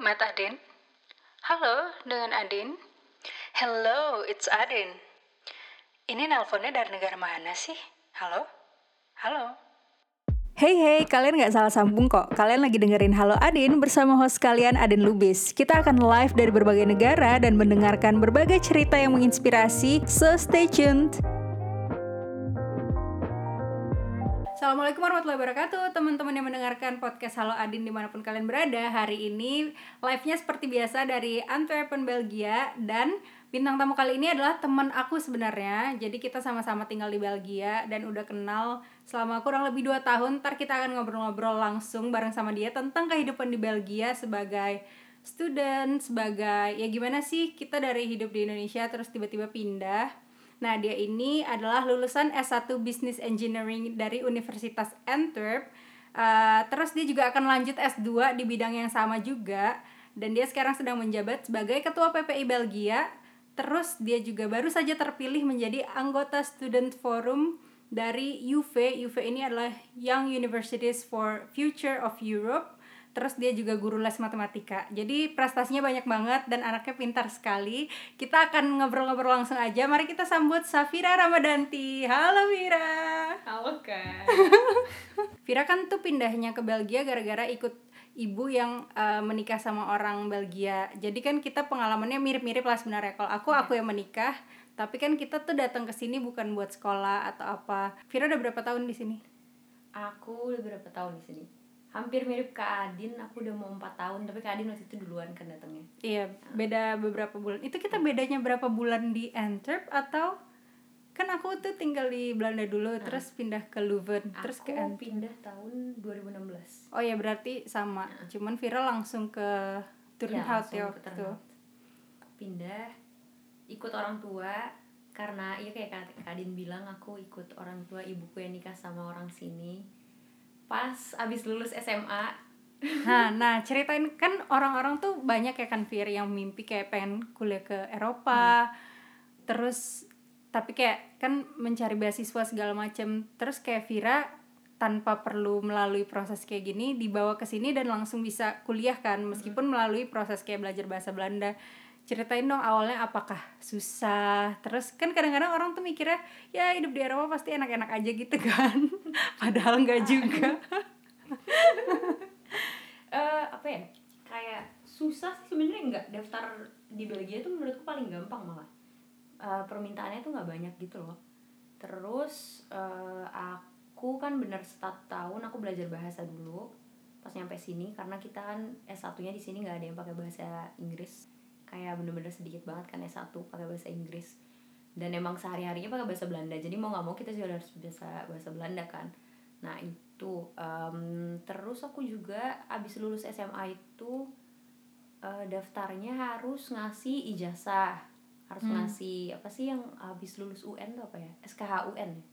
Matt Adin. Halo, dengan Adin. Hello, it's Adin. Ini nelponnya dari negara mana sih? Halo? Halo? Hey hey, kalian nggak salah sambung kok. Kalian lagi dengerin Halo Adin bersama host kalian Adin Lubis. Kita akan live dari berbagai negara dan mendengarkan berbagai cerita yang menginspirasi. So stay tuned. Assalamualaikum warahmatullahi wabarakatuh. Teman-teman yang mendengarkan podcast Halo Adin di mana pun kalian berada Hari ini live-nya seperti biasa dari Antwerpen, Belgia. Dan bintang tamu kali ini adalah teman aku sebenarnya. Jadi kita sama-sama tinggal di Belgia Dan udah kenal selama kurang lebih 2 tahun. Ntar kita akan ngobrol-ngobrol langsung bareng sama dia Tentang kehidupan di Belgia sebagai student Sebagai ya gimana sih kita dari hidup di Indonesia terus tiba-tiba pindah Nah, dia ini adalah lulusan S1 Business Engineering dari Universitas Antwerp. Uh, terus dia juga akan lanjut S2 di bidang yang sama juga. Dan dia sekarang sedang menjabat sebagai Ketua PPI Belgia. Terus dia juga baru saja terpilih menjadi anggota Student Forum dari UV. UV ini adalah Young Universities for Future of Europe terus dia juga guru les matematika. Jadi prestasinya banyak banget dan anaknya pintar sekali. Kita akan ngobrol-ngobrol langsung aja. Mari kita sambut Safira Ramadanti. Halo Vira halo kak. Vira kan tuh pindahnya ke Belgia gara-gara ikut ibu yang uh, menikah sama orang Belgia. Jadi kan kita pengalamannya mirip-mirip lah sebenarnya. Kalau aku aku yang menikah. Tapi kan kita tuh datang ke sini bukan buat sekolah atau apa. Vira udah berapa tahun di sini? Aku udah berapa tahun di sini hampir mirip Kak Adin aku udah mau empat tahun tapi Kak Adin waktu itu duluan kan datangnya. Iya beda beberapa bulan. Itu kita bedanya berapa bulan di Antwerp atau kan aku tuh tinggal di Belanda dulu nah. terus pindah ke Leuven aku terus ke Antwerp. pindah tahun 2016 oh ya berarti sama. Nah. cuman Vira langsung ke Turnhout ya, ya waktu itu. Pindah ikut orang tua karena iya kayak Kak Adin bilang aku ikut orang tua ibuku yang nikah sama orang sini pas abis lulus SMA nah nah ceritain kan orang-orang tuh banyak ya kan Fir yang mimpi kayak pengen kuliah ke Eropa. Hmm. terus tapi kayak kan mencari beasiswa segala macam terus kayak Vira tanpa perlu melalui proses kayak gini dibawa ke sini dan langsung bisa kuliah kan. Meskipun melalui proses kayak belajar bahasa Belanda. Ceritain dong awalnya apakah susah? Terus kan kadang-kadang orang tuh mikirnya ya hidup di Eropa pasti enak-enak aja gitu kan padahal nggak juga. Uh, apa ya? Kayak susah sih sebenarnya nggak daftar di Belgia tuh menurutku paling gampang malah. Uh, permintaannya tuh nggak banyak gitu loh. Terus uh, aku kan bener start tahun aku belajar bahasa dulu pas nyampe sini karena kita kan S1 nya di sini nggak ada yang pakai bahasa Inggris. Kayak bener-bener sedikit banget kan S1 pakai bahasa Inggris dan emang sehari-harinya pakai bahasa Belanda jadi mau nggak mau kita juga harus bisa bahasa Belanda kan nah itu um, terus aku juga abis lulus SMA itu uh, daftarnya harus ngasih ijazah harus hmm. ngasih apa sih yang abis lulus UN tuh apa ya SKHUN ya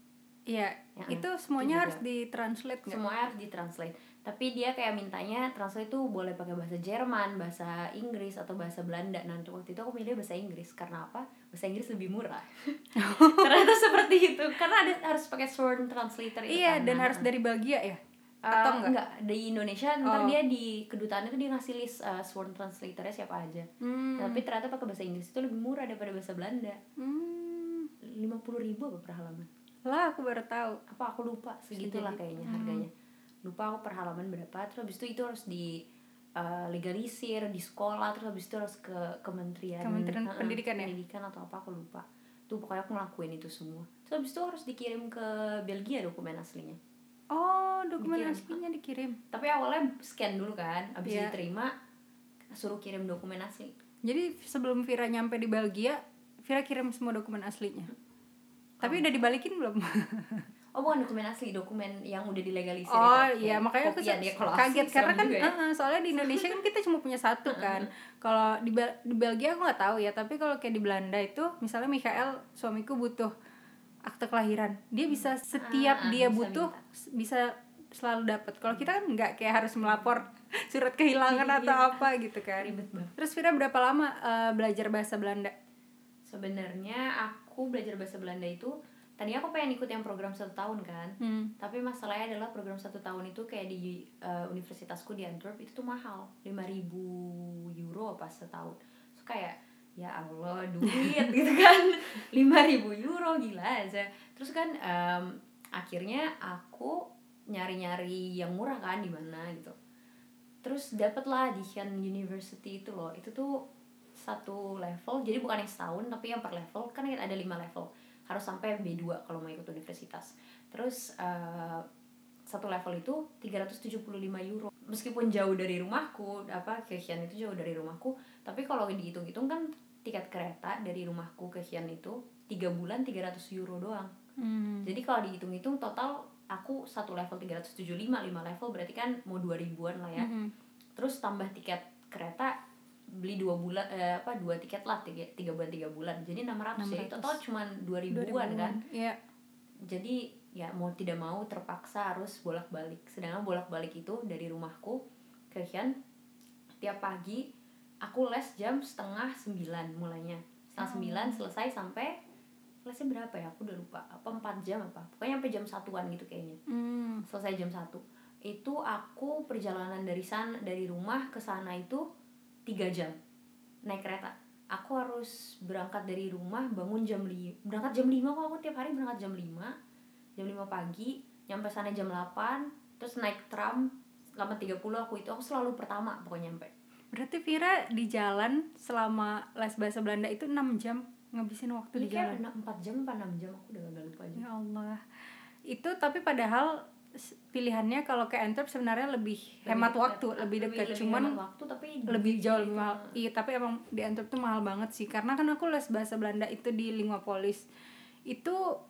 Iya, ya, itu semuanya itu harus ditranslate nggak? Semuanya harus ditranslate. Tapi dia kayak mintanya translate itu boleh pakai bahasa Jerman, bahasa Inggris atau bahasa Belanda. Nah, waktu itu aku milih bahasa Inggris karena apa? Bahasa Inggris lebih murah. Ternyata seperti itu. Karena ada harus pakai sworn translator itu. Iya, kan. dan harus dari Belgia ya? Uh, atau enggak? enggak di Indonesia ntar oh. dia di kedutaan itu dia ngasih list uh, sworn translatornya siapa aja hmm. tapi ternyata pakai bahasa Inggris itu lebih murah daripada bahasa Belanda hmm. lima puluh ribu apa per halaman lah aku baru tahu apa aku lupa segitulah kayaknya hmm. harganya lupa aku per halaman berapa terus habis itu itu harus di uh, legalisir di sekolah terus habis itu harus ke kementerian kementerian uh, pendidikan ya? pendidikan atau apa aku lupa. Tuh pokoknya aku ngelakuin itu semua. Terus habis itu harus dikirim ke Belgia dokumen aslinya. Oh dokumen dikirim. aslinya dikirim? Tapi awalnya scan dulu kan habis yeah. diterima suruh kirim dokumen asli. Jadi sebelum Vira nyampe di Belgia Vira kirim semua dokumen aslinya? Tapi udah dibalikin belum? oh bukan dokumen asli, dokumen yang udah dilegalisir Oh iya, makanya aku dia, kalau kaget karena kan ya? uh, soalnya di Indonesia kan kita cuma punya satu kan. kalau di Bel di Belgia aku nggak tahu ya, tapi kalau kayak di Belanda itu misalnya Michael suamiku butuh akte kelahiran, dia bisa setiap uh, dia bisa butuh minta. bisa selalu dapat. Kalau kita kan nggak kayak harus melapor surat kehilangan iya. atau apa gitu kan. Ribet banget. Terus Vira berapa lama uh, belajar bahasa Belanda? Sebenarnya aku belajar bahasa Belanda itu tadinya aku pengen ikut yang program satu tahun kan. Hmm. tapi masalahnya adalah program satu tahun itu kayak di eh, universitasku di Antwerp itu tuh mahal. 5000 euro apa setahun. So kayak ya Allah duit gitu kan. 5000 euro gila aja. Terus kan em, akhirnya aku nyari-nyari yang murah kan di mana gitu. Terus dapatlah di Hyun University itu loh. Itu tuh satu level jadi bukan yang setahun tapi yang per level. Kan ada lima level harus sampai B2 kalau mau ikut universitas terus eh, satu level itu 375 euro meskipun jauh dari rumahku apa ke itu jauh dari rumahku tapi kalau dihitung-hitung kan tiket kereta dari rumahku ke Hyun itu tiga bulan 300 euro doang Hmm. jadi kalau dihitung-hitung total aku satu level 375 lima level berarti kan mau 2000-an lah ya Mhm. terus tambah tiket kereta beli dua bulan eh, apa dua tiket lah tiga, tiga bulan tiga bulan. Jadi 600, jadi 600. total cuma 2000-an kan? Iya. jadi ya mau tidak mau terpaksa harus bolak-balik. Sedangkan bolak-balik itu dari rumahku ke Hyun tiap pagi aku les jam setengah sembilan mulainya. Setengah sembilan selesai sampai lesnya berapa ya? Aku udah lupa. Apa empat jam apa? Pokoknya sampai jam satuan gitu kayaknya. Hmm. selesai jam satu. Itu aku perjalanan dari sana dari rumah ke sana itu tiga jam naik kereta aku harus berangkat dari rumah bangun jam lima berangkat jam lima kok aku tiap hari berangkat jam lima jam lima pagi nyampe sana jam 8 terus naik tram 8.30 aku itu aku selalu pertama pokoknya nyampe Berarti Vira di jalan selama les bahasa Belanda itu 6 jam ngabisin waktu Ini di kayak jalan. 4 jam apa 6 jam aku udah agak lupa aja Ya Allah. Itu tapi padahal pilihannya kalau ke Antwerp sebenarnya lebih, hemat dekat. waktu, lebih dekat. lebih Cuman hemat waktu tapi lebih jauh lebih mahal. Iya, tapi emang di Antwerp tuh mahal banget sih. Karena kan aku les bahasa Belanda itu di Linguapolis. Itu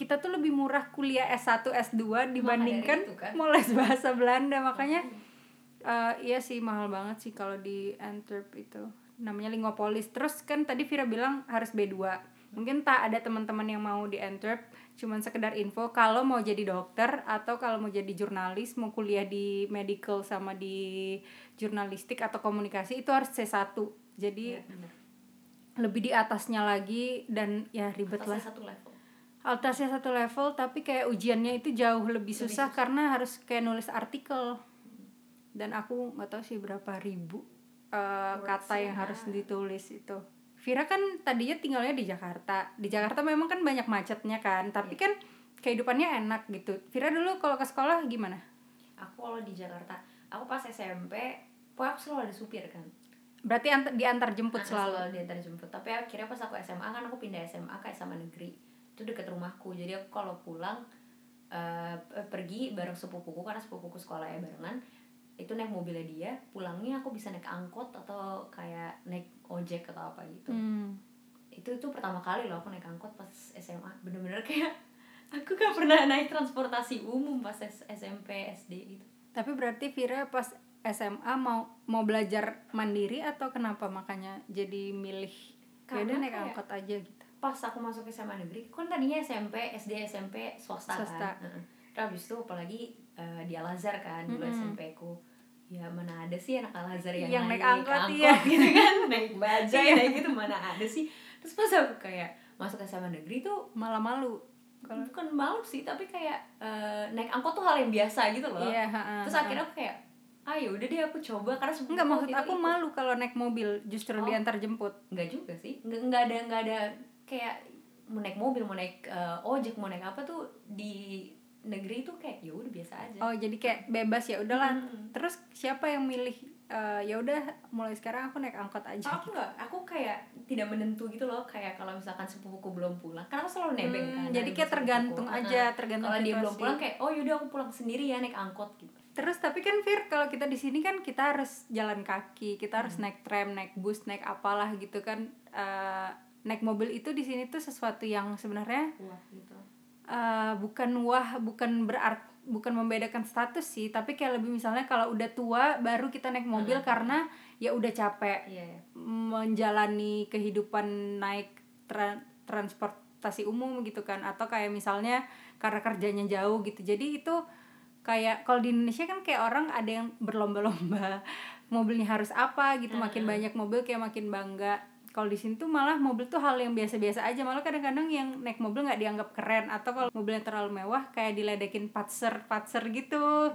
kita tuh lebih murah kuliah S1, S2 dibandingkan dari itu kan. mau les bahasa Belanda. Makanya eh, iya sih mahal banget sih kalau di Antwerp itu. Namanya Linguapolis. Terus kan tadi Vira bilang harus B2. Mungkin tak ada teman-teman yang mau di Antwerp cuman sekedar info kalau mau jadi dokter atau kalau mau jadi jurnalis mau kuliah di medical sama di jurnalistik atau komunikasi itu harus C1 jadi bener. lebih di atasnya lagi dan ya ribet Atasnya lah satu level atasnya satu level tapi kayak ujiannya itu jauh lebih susah, susah. karena harus kayak nulis artikel dan aku nggak tahu sih berapa ribu uh, kata yang Words-nya. harus ditulis itu Vira kan tadinya tinggalnya di Jakarta. Di Jakarta memang kan banyak macetnya kan tapi kan kehidupannya enak gitu. Vira dulu kalau ke sekolah gimana? Aku kalau di Jakarta aku pas SMP pokoknya aku selalu ada supir kan. Berarti ant- diantar jemput Ah, selalu? diantar jemput. Tapi akhirnya pas aku SMA kan aku pindah SMA ke SMA negeri. Itu deket rumahku. Jadi aku kalau pulang eh, pergi bareng sepupuku karena sepupuku sekolahnya barengan itu naik mobilnya dia pulangnya aku bisa naik angkot atau kayak naik ojek atau apa gitu Hmm. itu itu pertama kali loh aku naik angkot pas SMA bener-bener kayak aku gak pernah naik transportasi umum pas SMP SD gitu Tapi berarti Vira pas SMA mau mau belajar mandiri atau kenapa makanya jadi milih ya Karena naik kayak- angkot aja gitu. pas aku masuk SMA negeri kan tadinya SMP SD SMP swasta, Swasta. kan terus habis itu apalagi eh, di Al Azhar kan dulu Mm-mm. SMP ku ya mana ada sih anak Al Azhar yang, Yang naik angkot, iya. gitu kan naik bajai naik gitu mana ada sih terus pas aku kayak masuk SMA negeri tuh Malah malu. Kalau bukan malu sih tapi kayak eh, naik angkot tuh hal yang biasa gitu loh iya, ha-ha, terus ha-ha. akhirnya aku kayak ah ya udah deh aku coba karena sepupu Enggak maksud itu aku ikut. malu kalau naik mobil justru Oh. diantar jemput. nggak juga sih nggak nggak ada nggak ada kayak mau naik mobil mau naik eh, ojek mau naik apa tuh di negeri itu kayak ya udah biasa aja Oh, jadi kayak bebas ya udahlah. Mm-mm. Terus siapa yang milih eh, ya udah mulai sekarang aku naik angkot aja. aku nggak aku kayak tidak menentu gitu loh kayak kalau misalkan sepupuku belum pulang karena aku selalu nebeng Hmm, kan jadi kayak sepupuku. tergantung Nah, aja, tergantung kalau dia belum pulang kayak oh yaudah aku pulang sendiri ya naik angkot gitu Terus tapi kan Fir kalau kita di sini kan kita harus jalan kaki, kita harus Hmm. naik tram, naik bus, naik apalah gitu kan. Eh, naik mobil itu di sini tuh sesuatu yang sebenarnya wah gitu eh, bukan wah, bukan berarti bukan membedakan status sih, tapi kayak lebih misalnya kalau udah tua baru kita naik mobil Hmm. karena ya udah capek iya ya menjalani kehidupan naik tra- transportasi umum gitu kan atau kayak misalnya karena kerjanya jauh gitu jadi itu kayak kalau di Indonesia kan kayak orang ada yang berlomba-lomba mobilnya harus apa gitu makin Hmm. banyak mobil kayak makin bangga kalau di sini tuh malah mobil tuh hal yang biasa-biasa aja. Malah kadang-kadang yang naik mobil nggak dianggap keren atau kalau mobil yang terlalu mewah kayak diledekin patser patser gitu.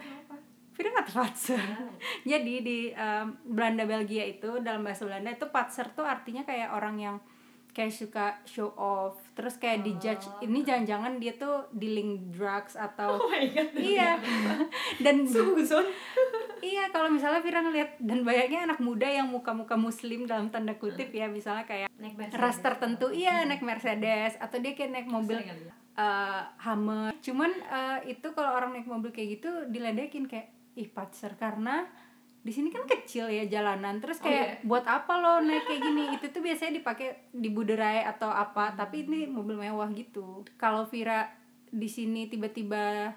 Vira nggak patser jadi di um, Belanda Belgia itu dalam bahasa Belanda itu patser tuh artinya kayak orang yang kayak suka show off. Terus kayak dijudge ini jangan-jangan dia tuh dealing drugs atau oh my god iya. dan Suzon iya kalau misalnya Vira ngeliat dan banyaknya anak muda yang muka-muka muslim dalam tanda kutip ya misalnya kayak naik Mercedes. ras tertentu iya naik Mercedes atau dia kayak naik mobil eh, Hummer. Cuman eh, itu kalau orang naik mobil kayak gitu diledekin kayak ih patser karena di sini kan kecil ya jalanan terus Oh, kayak buat apa lo naik kayak gini? Itu tuh biasanya dipakai di buderai atau apa tapi ini mobil mewah gitu. Kalau Vira di sini tiba-tiba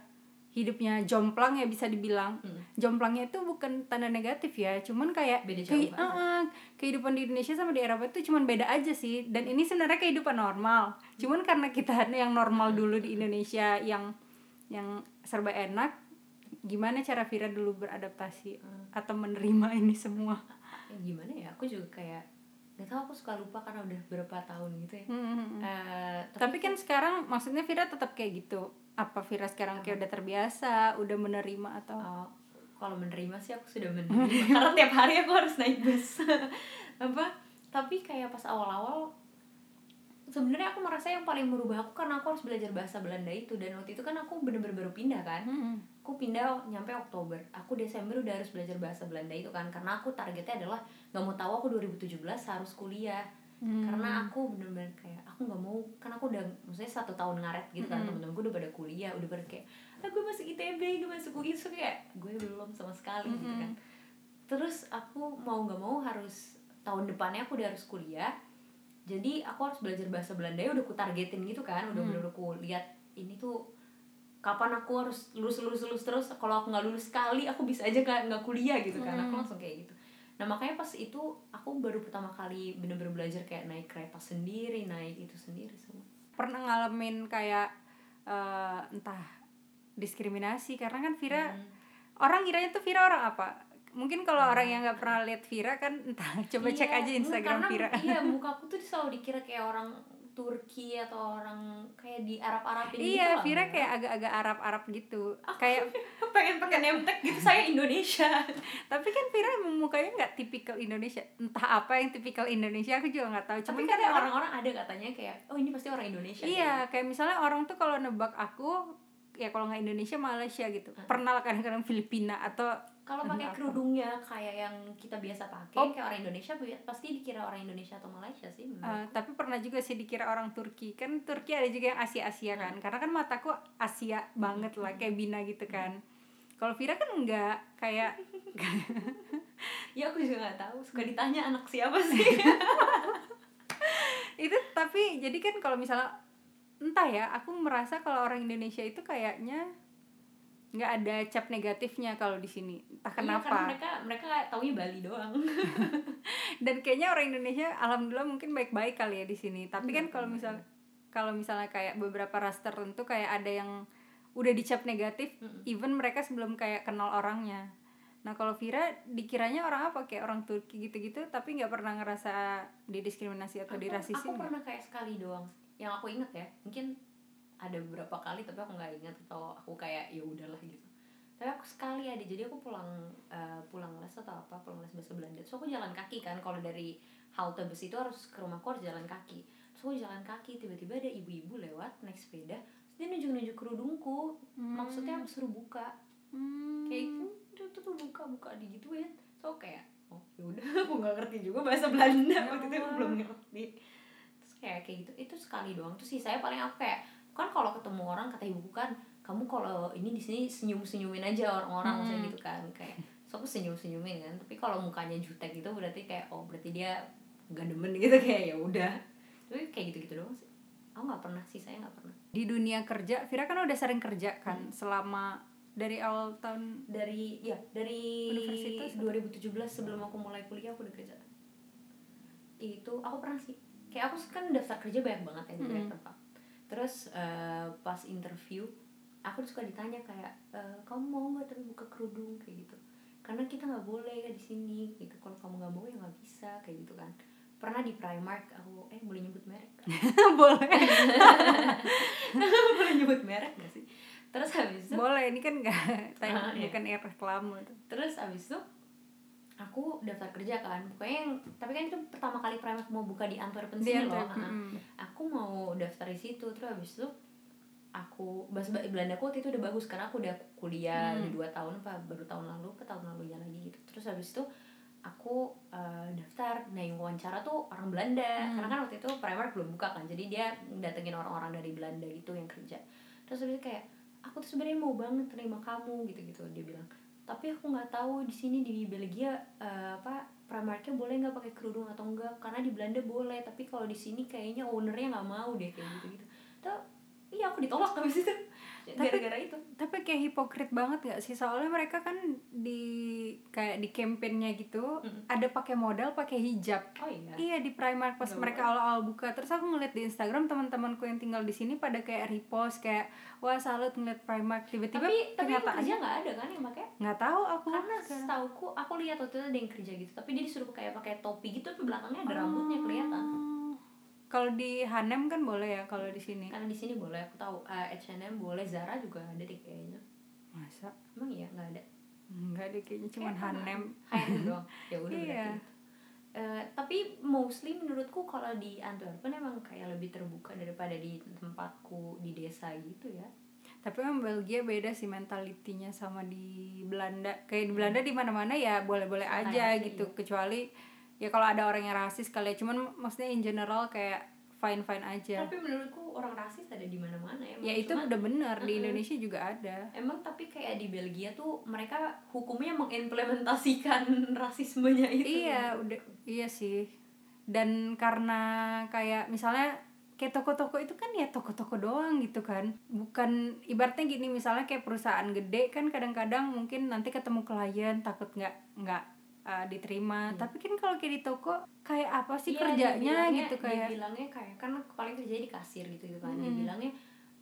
hidupnya jomplang ya bisa dibilang Hmm. jomplangnya itu bukan tanda negatif ya cuman kayak Beda jauh banget. uh-uh, kehidupan di Indonesia sama di Eropa itu cuman beda aja sih dan ini sebenarnya kehidupan normal. Cuman karena kita yang normal dulu di Indonesia yang yang serba enak gimana cara Vira dulu beradaptasi Hmm. atau menerima ini semua? Ya, gimana ya? Aku juga kayak nggak tahu aku suka lupa karena udah berapa tahun gitu ya. Hmm. Eh, tapi kan sekarang maksudnya Vira tetap kayak gitu? Apa Vira sekarang kayak udah terbiasa udah menerima atau? Oh, kalau menerima sih aku sudah menerima. Karena tiap hari aku harus naik bus. Apa? Tapi kayak pas awal-awal sebenarnya aku merasa yang paling merubah aku karena aku harus belajar bahasa Belanda itu. Dan waktu itu kan aku bener-bener baru pindah kan. Hmm. Aku pindah nyampe Oktober aku Desember udah harus belajar bahasa Belanda itu kan karena aku targetnya adalah nggak mau tahu aku 2017 harus kuliah Hmm. karena aku bener-bener kayak aku nggak mau kan aku udah maksudnya satu tahun ngaret gitu kan Mm-mm. temen-temen gue udah pada kuliah udah pada kayak ah gue masuk ITB gue masuk UI so kayak gue belum sama sekali gitu Mm-mm. kan terus aku mau nggak mau harus tahun depannya aku udah harus kuliah jadi aku harus belajar bahasa Belanda ya udah ku targetin gitu kan udah Hmm. bener ku lihat ini tuh kapan aku harus lulus lulus lulus terus? Kalau aku nggak lulus sekali aku bisa aja nggak nggak kuliah gitu kan. Aku Hmm. langsung kayak gitu. Nah makanya pas itu aku baru pertama kali bener-bener belajar kayak naik kereta sendiri naik itu sendiri semua. Pernah ngalamin kayak eh, entah diskriminasi? Karena kan Vira Hmm. orang kiranya tuh Vira orang apa? Mungkin kalau orang yang nggak pernah lihat Vira kan entah coba cek Iya, aja enggak, Instagram karena, Vira. iya muka aku tuh selalu dikira kayak orang Turki atau orang kayak di Arab Arabin gitu iya Vira enggak. kayak agak-agak Arab-Arab gitu. Aku kayak pengen pakai nemtek gitu saya Indonesia. Tapi kan Vira mukanya nggak tipikal Indonesia. Entah apa yang tipikal Indonesia aku juga nggak tahu. Tapi cuman kan kan orang orang-orang ada katanya kayak oh ini pasti orang Indonesia iya kayak misalnya orang tuh kalau nebak aku ya kalau nggak Indonesia Malaysia gitu. Pernah lah kadang-kadang Filipina atau kalau pakai kerudungnya kayak yang kita biasa pakai Oh. kayak orang Indonesia pasti dikira orang Indonesia atau Malaysia sih Uh, tapi pernah juga sih dikira orang Turki. Kan Turki ada juga yang Asia Asia kan. Karena kan mataku Asia banget lah kayak Bina gitu kan. Kalau Vira kan enggak kayak ya aku juga nggak tahu. Suka ditanya anak siapa sih. Itu tapi jadi kan kalau misalnya entah ya aku merasa kalau orang Indonesia itu kayaknya nggak ada cap negatifnya kalau di sini. Entah Iya, kenapa. mereka mereka taunya Bali doang. Dan kayaknya orang Indonesia alhamdulillah mungkin baik-baik kali ya di sini. Tapi kan Iya, kalau benar. misal kalau misalnya kayak beberapa ras tertentu kayak ada yang udah dicap negatif Mm-mm. even mereka sebelum kayak kenal orangnya. Nah kalau Vira dikiranya orang apa? Kayak orang Turki gitu-gitu tapi nggak pernah ngerasa didiskriminasi atau aku, dirasisin aku pernah kayak sekali doang. Yang aku inget ya mungkin ada beberapa kali tapi aku nggak ingat atau aku kayak ya udahlah gitu. Tapi aku sekali ada jadi aku pulang eh, pulang les atau apa pulang les bahasa Belanda terus aku jalan kaki kan kalau dari halte bus itu harus ke rumahku harus jalan kaki. Terus aku jalan kaki tiba-tiba ada ibu-ibu lewat naik sepeda terus dia nunjuk-nunjuk kerudungku. Maksudnya aku suruh buka. Hmm. kayak tuh tuh, tuh buka buka digituin. So kayak oh yaudah aku nggak ngerti juga bahasa Belanda Ya waktu itu aku belum ngerti. Terus kayak kayak gitu. Itu sekali doang. Terus sih saya paling aku kayak kan kalau ketemu orang kata ibuku kan kamu kalau ini di sini senyum senyumin aja orang-orang Hmm. maksudnya gitu kan. Kayak so aku senyum senyumin kan? Tapi kalau mukanya jutek gitu berarti kayak oh berarti dia gak demen gitu. Kayak ya udah. Tapi kayak gitu gitu doang sih. Aku nggak pernah sih saya nggak pernah. Di dunia kerja Vira kan udah sering kerja kan selama dari awal tahun dari ya dari Universitas atau? 2017 sebelum aku mulai kuliah aku udah kerja. Itu aku pernah sih. Kayak aku kan daftar kerja banyak banget ya di banyak Mm-mm. tempat terus eh, pas interview aku suka ditanya kayak eh, kamu mau nggak tapi buka kerudung? Kayak gitu. Karena kita nggak boleh ya di sini gitu. Kalau kamu nggak mau ya nggak bisa kayak gitu kan. Pernah di Primark aku eh boleh nyebut merek kan? boleh. Boleh nyebut merek gak sih? Terus habis itu boleh ini kan nggak Ah, iya. bukan air reklame terus habis itu aku daftar kerja kan pokoknya yang tapi kan itu pertama kali Primark mau buka di Antwerpen sini loh mm. aku mau daftar di situ terus habis itu aku bahasa Belanda aku waktu itu udah bagus karena aku udah kuliah Hmm. udah dua tahun apa baru tahun lalu apa tahun lalu ya lagi gitu terus habis itu aku eh, daftar nah yang wawancara tuh orang Belanda Hmm. karena kan waktu itu Primark belum buka kan jadi dia datengin orang-orang dari Belanda gitu yang kerja terus habis itu kayak aku tuh sebenarnya mau banget terima kamu gitu gitu dia bilang tapi aku nggak tahu di sini di Belgia eh, apa Primarknya boleh nggak pakai kerudung atau enggak karena di Belanda boleh tapi kalau di sini kayaknya ownernya nggak mau deh kayak gitu gitu tuh iya aku ditolak habis itu gara-gara itu. tapi kayak hipokrit banget gak sih? Soalnya mereka kan di kayak di campaignnya gitu Mm-mm. ada pakai modal pakai hijab. Oh iya. Iya di Primark pas Nggak mereka awal-awal buka. Terus aku ngeliat di Instagram teman-temanku yang tinggal di sini pada kayak repost kayak wah salut ngeliat Primark. Tiba-tiba tapi kenyataannya kerja nggak ada kan yang pakai? Nggak tahu aku karena setauku aku lihat waktu itu ada yang kerja gitu tapi dia disuruh kayak pakai topi gitu tapi belakangnya ada rambutnya kelihatan. Oh. Kalau di Hanem kan boleh ya kalau di sini. karena di sini boleh aku tahu eh, H&M boleh Zara juga ada deh kayaknya Masa? emang iya nggak ada Enggak deh kayaknya cuma Kayak Hanem. H&M doang ya udah Iya. berarti. Eh, tapi mostly menurutku kalau di Antwerpen emang kayak lebih terbuka daripada di tempatku di desa gitu ya Tapi emang Belgia beda sih mentalitinya sama di Belanda. Kayak di Belanda di mana-mana ya boleh-boleh Santai aja aja, gitu. iya. Kecuali ya kalau ada orang yang rasis kali ya. Cuman maksudnya in general kayak fine-fine aja. tapi menurutku orang rasis ada di mana-mana ya ya itu Cuman- udah bener di Mm-mm. Indonesia juga ada. Emang tapi kayak di Belgia tuh mereka hukumnya mengimplementasikan rasismenya itu. Iya, udah iya sih. Dan karena kayak misalnya kayak toko-toko itu kan ya toko-toko doang gitu kan. Bukan ibaratnya gini misalnya kayak perusahaan gede kan kadang-kadang mungkin nanti ketemu klien takut nggak nggak uh, diterima. Hmm. Tapi kan kalau kayak di toko kayak apa sih Iya, kerjanya gitu kayak dibilangnya kayak kan paling kerja di kasir gitu, gitu kan. Mm. Dibilangnya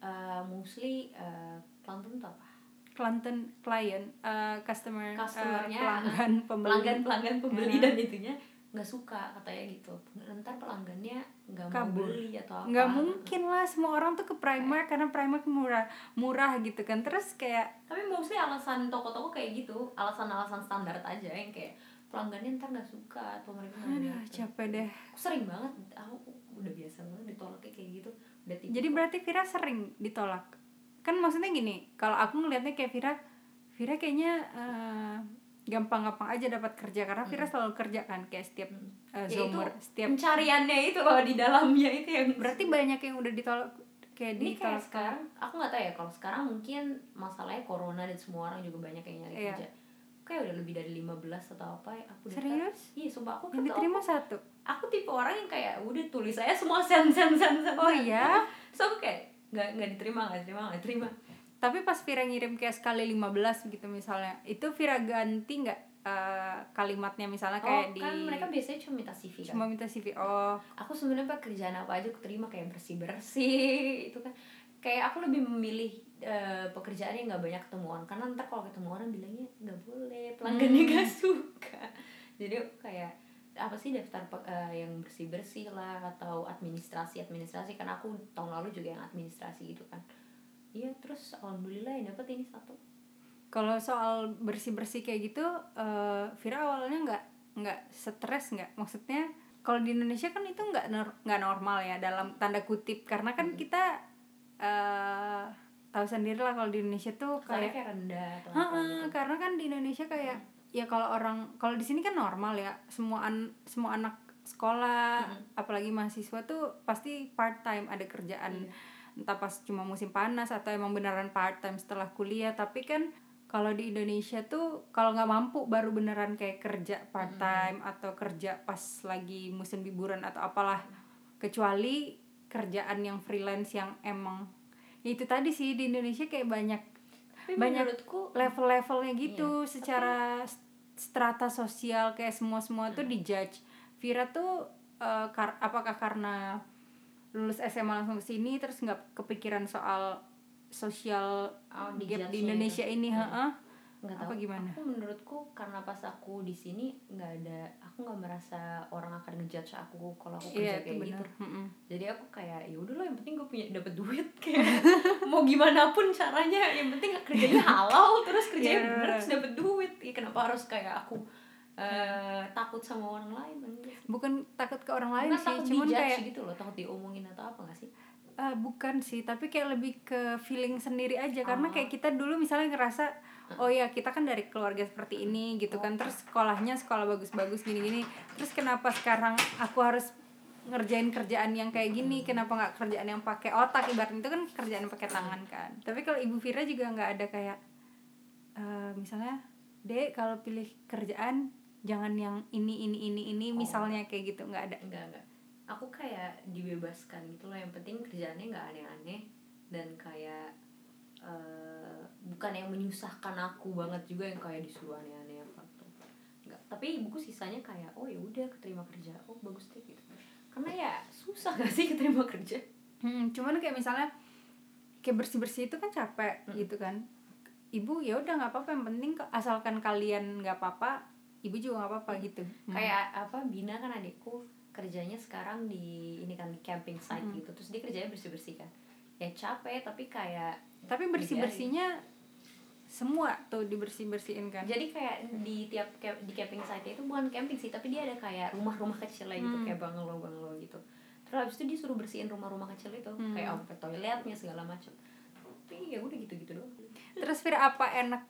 uh, mostly uh, pelanggan tuh apa? Clanton client, uh, customer, uh, Customer-nya, pelanggan, pembeli. Pelanggan pelanggan pembeli Iya. dan itunya nggak suka katanya gitu. Ntar pelanggannya nggak mau beli atau apa. nggak mungkin lah semua orang tuh ke Primark karena Primark murah murah gitu kan terus kayak Tapi mostly alasan toko-toko kayak gitu, alasan-alasan standar aja yang kayak pelanggannya ntar nggak suka atau mereka aduh capek deh. Aku sering banget aku udah biasa banget ditolaknya kayak gitu udah tipe jadi berarti Vira sering ditolak? Kan maksudnya gini kalau aku ngelihatnya kayak Vira Vira kayaknya eh, gampang-gampang aja dapat kerja karena Vira selalu kerja kan kayak setiap Hmm. eh, Ya, zomer itu setiap pencariannya itu loh di dalamnya itu yang berarti banyak yang udah ditolak kayak ini kayak ditolak. sekarang aku nggak tahu ya kalau sekarang mungkin masalahnya corona dan semua orang juga banyak yang nyari Iya. kerja kayak udah lebih dari 15 atau apa ya aku daftar. serius? Iya sumpah aku yang diterima satu? aku tipe orang yang kayak udah tulis saya semua sen sen sen sen. Oh iya? So aku kayak nggak nggak diterima nggak diterima nggak diterima. Tapi pas Vira ngirim kayak sekali 15 gitu misalnya itu Vira ganti nggak eh, kalimatnya misalnya kayak oh di kan mereka biasanya cuma minta CV kan? Cuma minta CV oh. Aku sebenarnya pak kerjaan apa aja aku terima kayak bersih bersih itu kan. Kayak aku lebih memilih eh, pekerjaan yang nggak banyak ketemu orang. Karena ntar kalau ketemu orang bilangnya nggak boleh pelanggannya Hmm. nggak suka. Jadi kayak apa sih daftar eh, yang bersih bersih lah atau administrasi administrasi. Kan aku tahun lalu juga yang administrasi gitu kan. Iya terus alhamdulillah yang dapat ini satu. Kalau soal bersih bersih kayak gitu eh, Vira awalnya nggak nggak stres nggak? Maksudnya kalau di Indonesia kan itu nggak nggak normal ya dalam tanda kutip. Karena kan Hmm. kita eh tahu sendiri lah kalau di Indonesia tuh kayak kayak rendah atau Heeh, gitu. karena kan di Indonesia kayak ya kalau orang kalau di sini kan normal ya semua an semua anak sekolah Mm-mm. apalagi mahasiswa tuh pasti part time ada kerjaan Iya. entah pas cuma musim panas atau emang beneran part time setelah kuliah tapi kan kalau di Indonesia tuh kalau nggak mampu baru beneran kayak kerja part time atau kerja pas lagi musim liburan atau apalah kecuali kerjaan yang freelance yang emang ya itu tadi sih di Indonesia kayak banyak Tapi banyak menurutku level-levelnya gitu Iya, secara st- strata sosial kayak semua-semua tuh dijudge. Vira tuh eh, kar- apakah karena lulus SMA langsung ke sini terus nggak kepikiran soal sosial Oh, gap di Indonesia itu. ini, Hmm. heeh. Nggak Apa tahu gimana? aku menurutku karena pas aku di sini nggak ada aku nggak merasa orang akan ngejudge aku kalau aku kerja Iya, itu kayak benar. gitu Mm-mm. jadi aku kayak ya udah loh yang penting gue punya dapat duit kayak mau gimana pun caranya yang penting kerjanya halal terus kerjanya Iya. bener terus dapat duit ya kenapa harus kayak aku eh, takut sama orang lain. Bukan takut ke orang lain Bukan sih, takut cuman kayak gitu loh takut diomongin atau apa gak sih Eh, bukan sih, tapi kayak lebih ke feeling sendiri aja karena Oh. kayak kita dulu misalnya ngerasa oh ya kita kan dari keluarga seperti ini gitu kan terus sekolahnya sekolah bagus-bagus gini-gini. Terus kenapa sekarang aku harus ngerjain kerjaan yang kayak gini? Kenapa nggak kerjaan yang pakai otak? Ibaratnya itu kan kerjaan yang pakai tangan kan. Tapi kalau ibu Vira juga nggak ada kayak eh, misalnya dek kalau pilih kerjaan jangan yang ini ini ini ini Oh. misalnya kayak gitu nggak ada. Enggak enggak aku kayak dibebaskan gitu loh. Yang penting kerjaannya nggak aneh-aneh dan kayak eh, bukan yang menyusahkan aku banget juga yang kayak disuruh aneh-aneh apa tuh. Enggak tapi ibuku sisanya kayak oh ya udah keterima kerja. Oh bagus deh gitu. Karena ya susah gak sih keterima kerja? Hmm, cuman kayak misalnya kayak bersih bersih itu kan capek Hmm. gitu kan. Ibu ya udah nggak apa-apa yang penting asalkan kalian nggak apa-apa ibu juga nggak apa-apa gitu. Hmm. kayak apa Bina kan adikku kerjanya sekarang di ini kan di camping site Hmm. gitu. Terus dia kerjanya bersih bersih kan. Ya capek tapi kayak tapi bersih bersihnya semua tuh dibersih bersihin kan. Jadi kayak di tiap di camping site itu bukan camping sih tapi dia ada kayak rumah-rumah kecil lah gitu Hmm. kayak bungalow bungalow gitu. Terus habis itu dia suruh bersihin rumah-rumah kecil itu Hmm. kayak sampai toiletnya segala macam tapi ya udah gitu-gitu doang. Terus Fira apa enak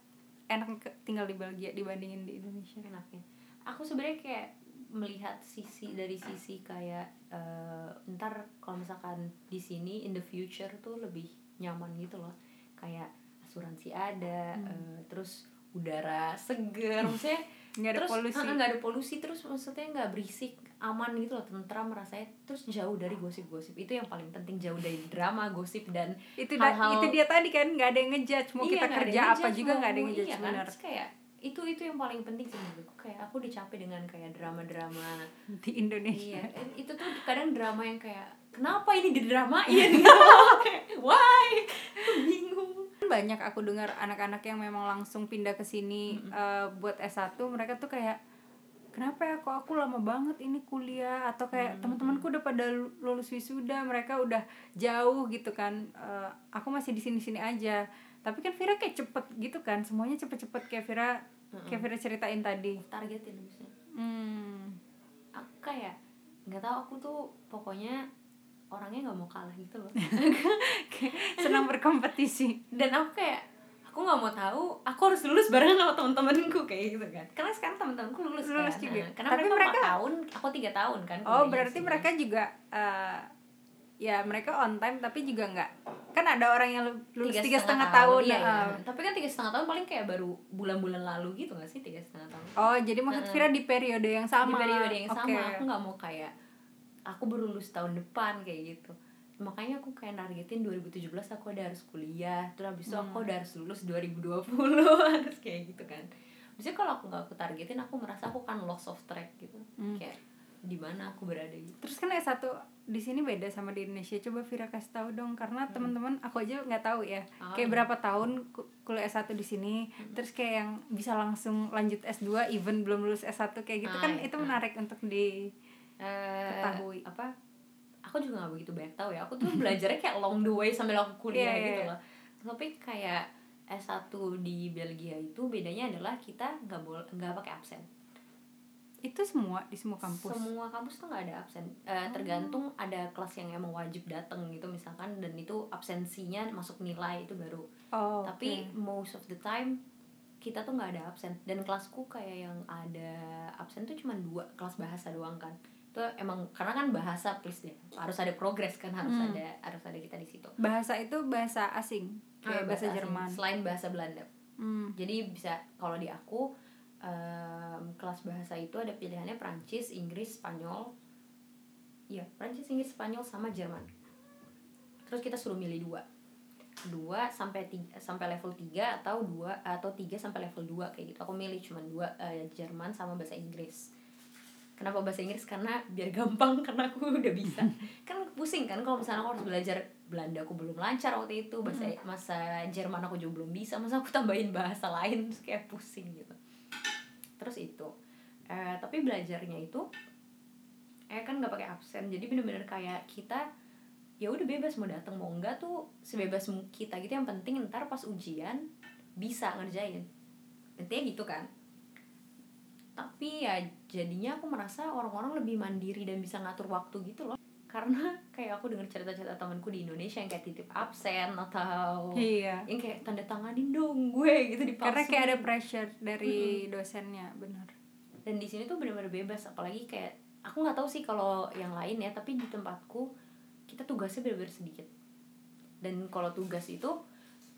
enak tinggal di Belgia dibandingin di Indonesia? Enaknya. Aku sebenarnya kayak melihat sisi dari sisi kayak eh, ntar kalau misalkan di sini in the future tuh lebih nyaman gitu loh. Kayak asuransi ada Hmm. eh, terus udara seger maksudnya nggak ada terus polusi. nggak ada polusi terus maksudnya nggak berisik aman gitu loh tentram rasanya terus jauh dari gosip-gosip. Itu yang paling penting jauh dari drama gosip dan itu da- hal-hal- itu dia tadi kan nggak ada yang ngejudge. Mau Iya, kita kerja apa juga nggak ada yang ngejudge iya kan? benar. Kayak itu itu yang paling penting sih menurutku. Kayak aku udah capek dengan kayak drama-drama. Di Indonesia. Iya eh, itu tuh kadang drama yang kayak kenapa ini didramain gitu. Why? Bingung banyak aku dengar anak-anak yang memang langsung pindah ke sini eh, buat S1 mereka tuh kayak kenapa ya kok aku lama banget ini kuliah? Atau kayak teman-temanku udah pada lu- lulus wisuda mereka udah jauh gitu kan. Eh, aku masih di sini-sini aja. Tapi kan Vira kayak cepet gitu kan semuanya cepet-cepet kayak Vira kayak Vira ceritain tadi. Targetin misalnya hmm. aku kayak nggak tahu aku tuh pokoknya orangnya nggak mau kalah gitu loh senang berkompetisi dan aku kayak aku nggak mau tahu aku harus lulus barengan sama teman-temanku kayak gitu kan karena sekarang teman-temanku lulus, Lulus kan juga. Nah, karena Tapi mereka, mereka- tahun aku tiga tahun kan oh berarti sih. mereka juga eh, ya mereka on time tapi juga nggak kan ada orang yang lulus tiga setengah tahun, iya, iya. eh. tapi kan tiga setengah tahun paling kayak baru bulan-bulan lalu gitu gak sih tiga setengah tahun Oh, jadi maksud Vira di periode yang sama. di periode yang sama Oke. aku nggak mau kayak aku baru lulus tahun depan kayak gitu makanya aku kayak nargetin 2017 aku udah harus kuliah terus habis itu Hmm. aku udah harus lulus 2020 harus kayak gitu kan Maksudnya kalau aku nggak aku targetin aku merasa aku kan loss of track gitu Hmm. kayak di mana aku berada gitu Terus kan S1 di sini beda sama di Indonesia. Coba Vira kasih tahu dong karena teman-teman aku aja nggak tahu ya. Hmm. Oh, kayak iya. berapa tahun ku- kuliah S1 di sini, terus kayak yang bisa langsung lanjut S2 even belum lulus S1 kayak gitu Ah, kan iya. itu menarik untuk di Eh, Ketahui. apa aku juga nggak begitu banyak tahu ya. Aku tuh belajarnya kayak along the way sambil aku kuliah Iya, iya, gitu iya. loh. Tapi kayak S1 di Belgia itu bedanya adalah kita nggak boleh nggak pakai absen. Itu semua di semua kampus. semua kampus tuh nggak ada absen. Eh, tergantung ada kelas yang emang wajib datang gitu misalkan dan itu absensinya masuk nilai itu baru. Oh, tapi most of the time kita tuh nggak ada absen. Dan kelasku kayak yang ada absen tuh cuma dua kelas bahasa doang kan itu emang karena kan bahasa please deh harus ada progres kan harus Hmm. ada harus ada kita di situ. Bahasa itu bahasa asing, kayak Ah, bahasa, asing, Jerman. selain bahasa Belanda. Hmm. jadi bisa kalau di aku em, kelas bahasa itu ada pilihannya Prancis Inggris Spanyol. Iya Prancis Inggris Spanyol sama Jerman. Terus kita suruh milih dua. Dua sampai tiga, sampai level 3 atau dua atau tiga sampai level 2 kayak gitu. Aku milih cuma dua eh, Jerman sama bahasa Inggris kenapa bahasa Inggris? Karena biar gampang karena aku udah bisa. Kan pusing kan kalau misalnya aku harus belajar Belanda aku belum lancar waktu itu. Bahasa masa Jerman aku juga belum bisa masa aku tambahin bahasa lain terus kayak pusing gitu. Terus itu. Eh, tapi belajarnya itu eh kan nggak pakai absen. Jadi bener-bener kayak kita ya udah bebas mau datang mau enggak tuh sebebas kita gitu. Yang penting ntar pas ujian bisa ngerjain. Intinya gitu kan tapi ya jadinya aku merasa orang-orang lebih mandiri dan bisa ngatur waktu gitu loh. Karena kayak aku dengar cerita-cerita temanku di Indonesia yang kayak titip absen atau iya. yang kayak tanda tanganin dong gue gitu di karena kayak ada pressure dari dosennya benar dan di sini tuh benar-benar bebas apalagi kayak aku nggak tahu sih kalau yang lain ya tapi di tempatku kita tugasnya benar-benar sedikit. Dan kalau tugas itu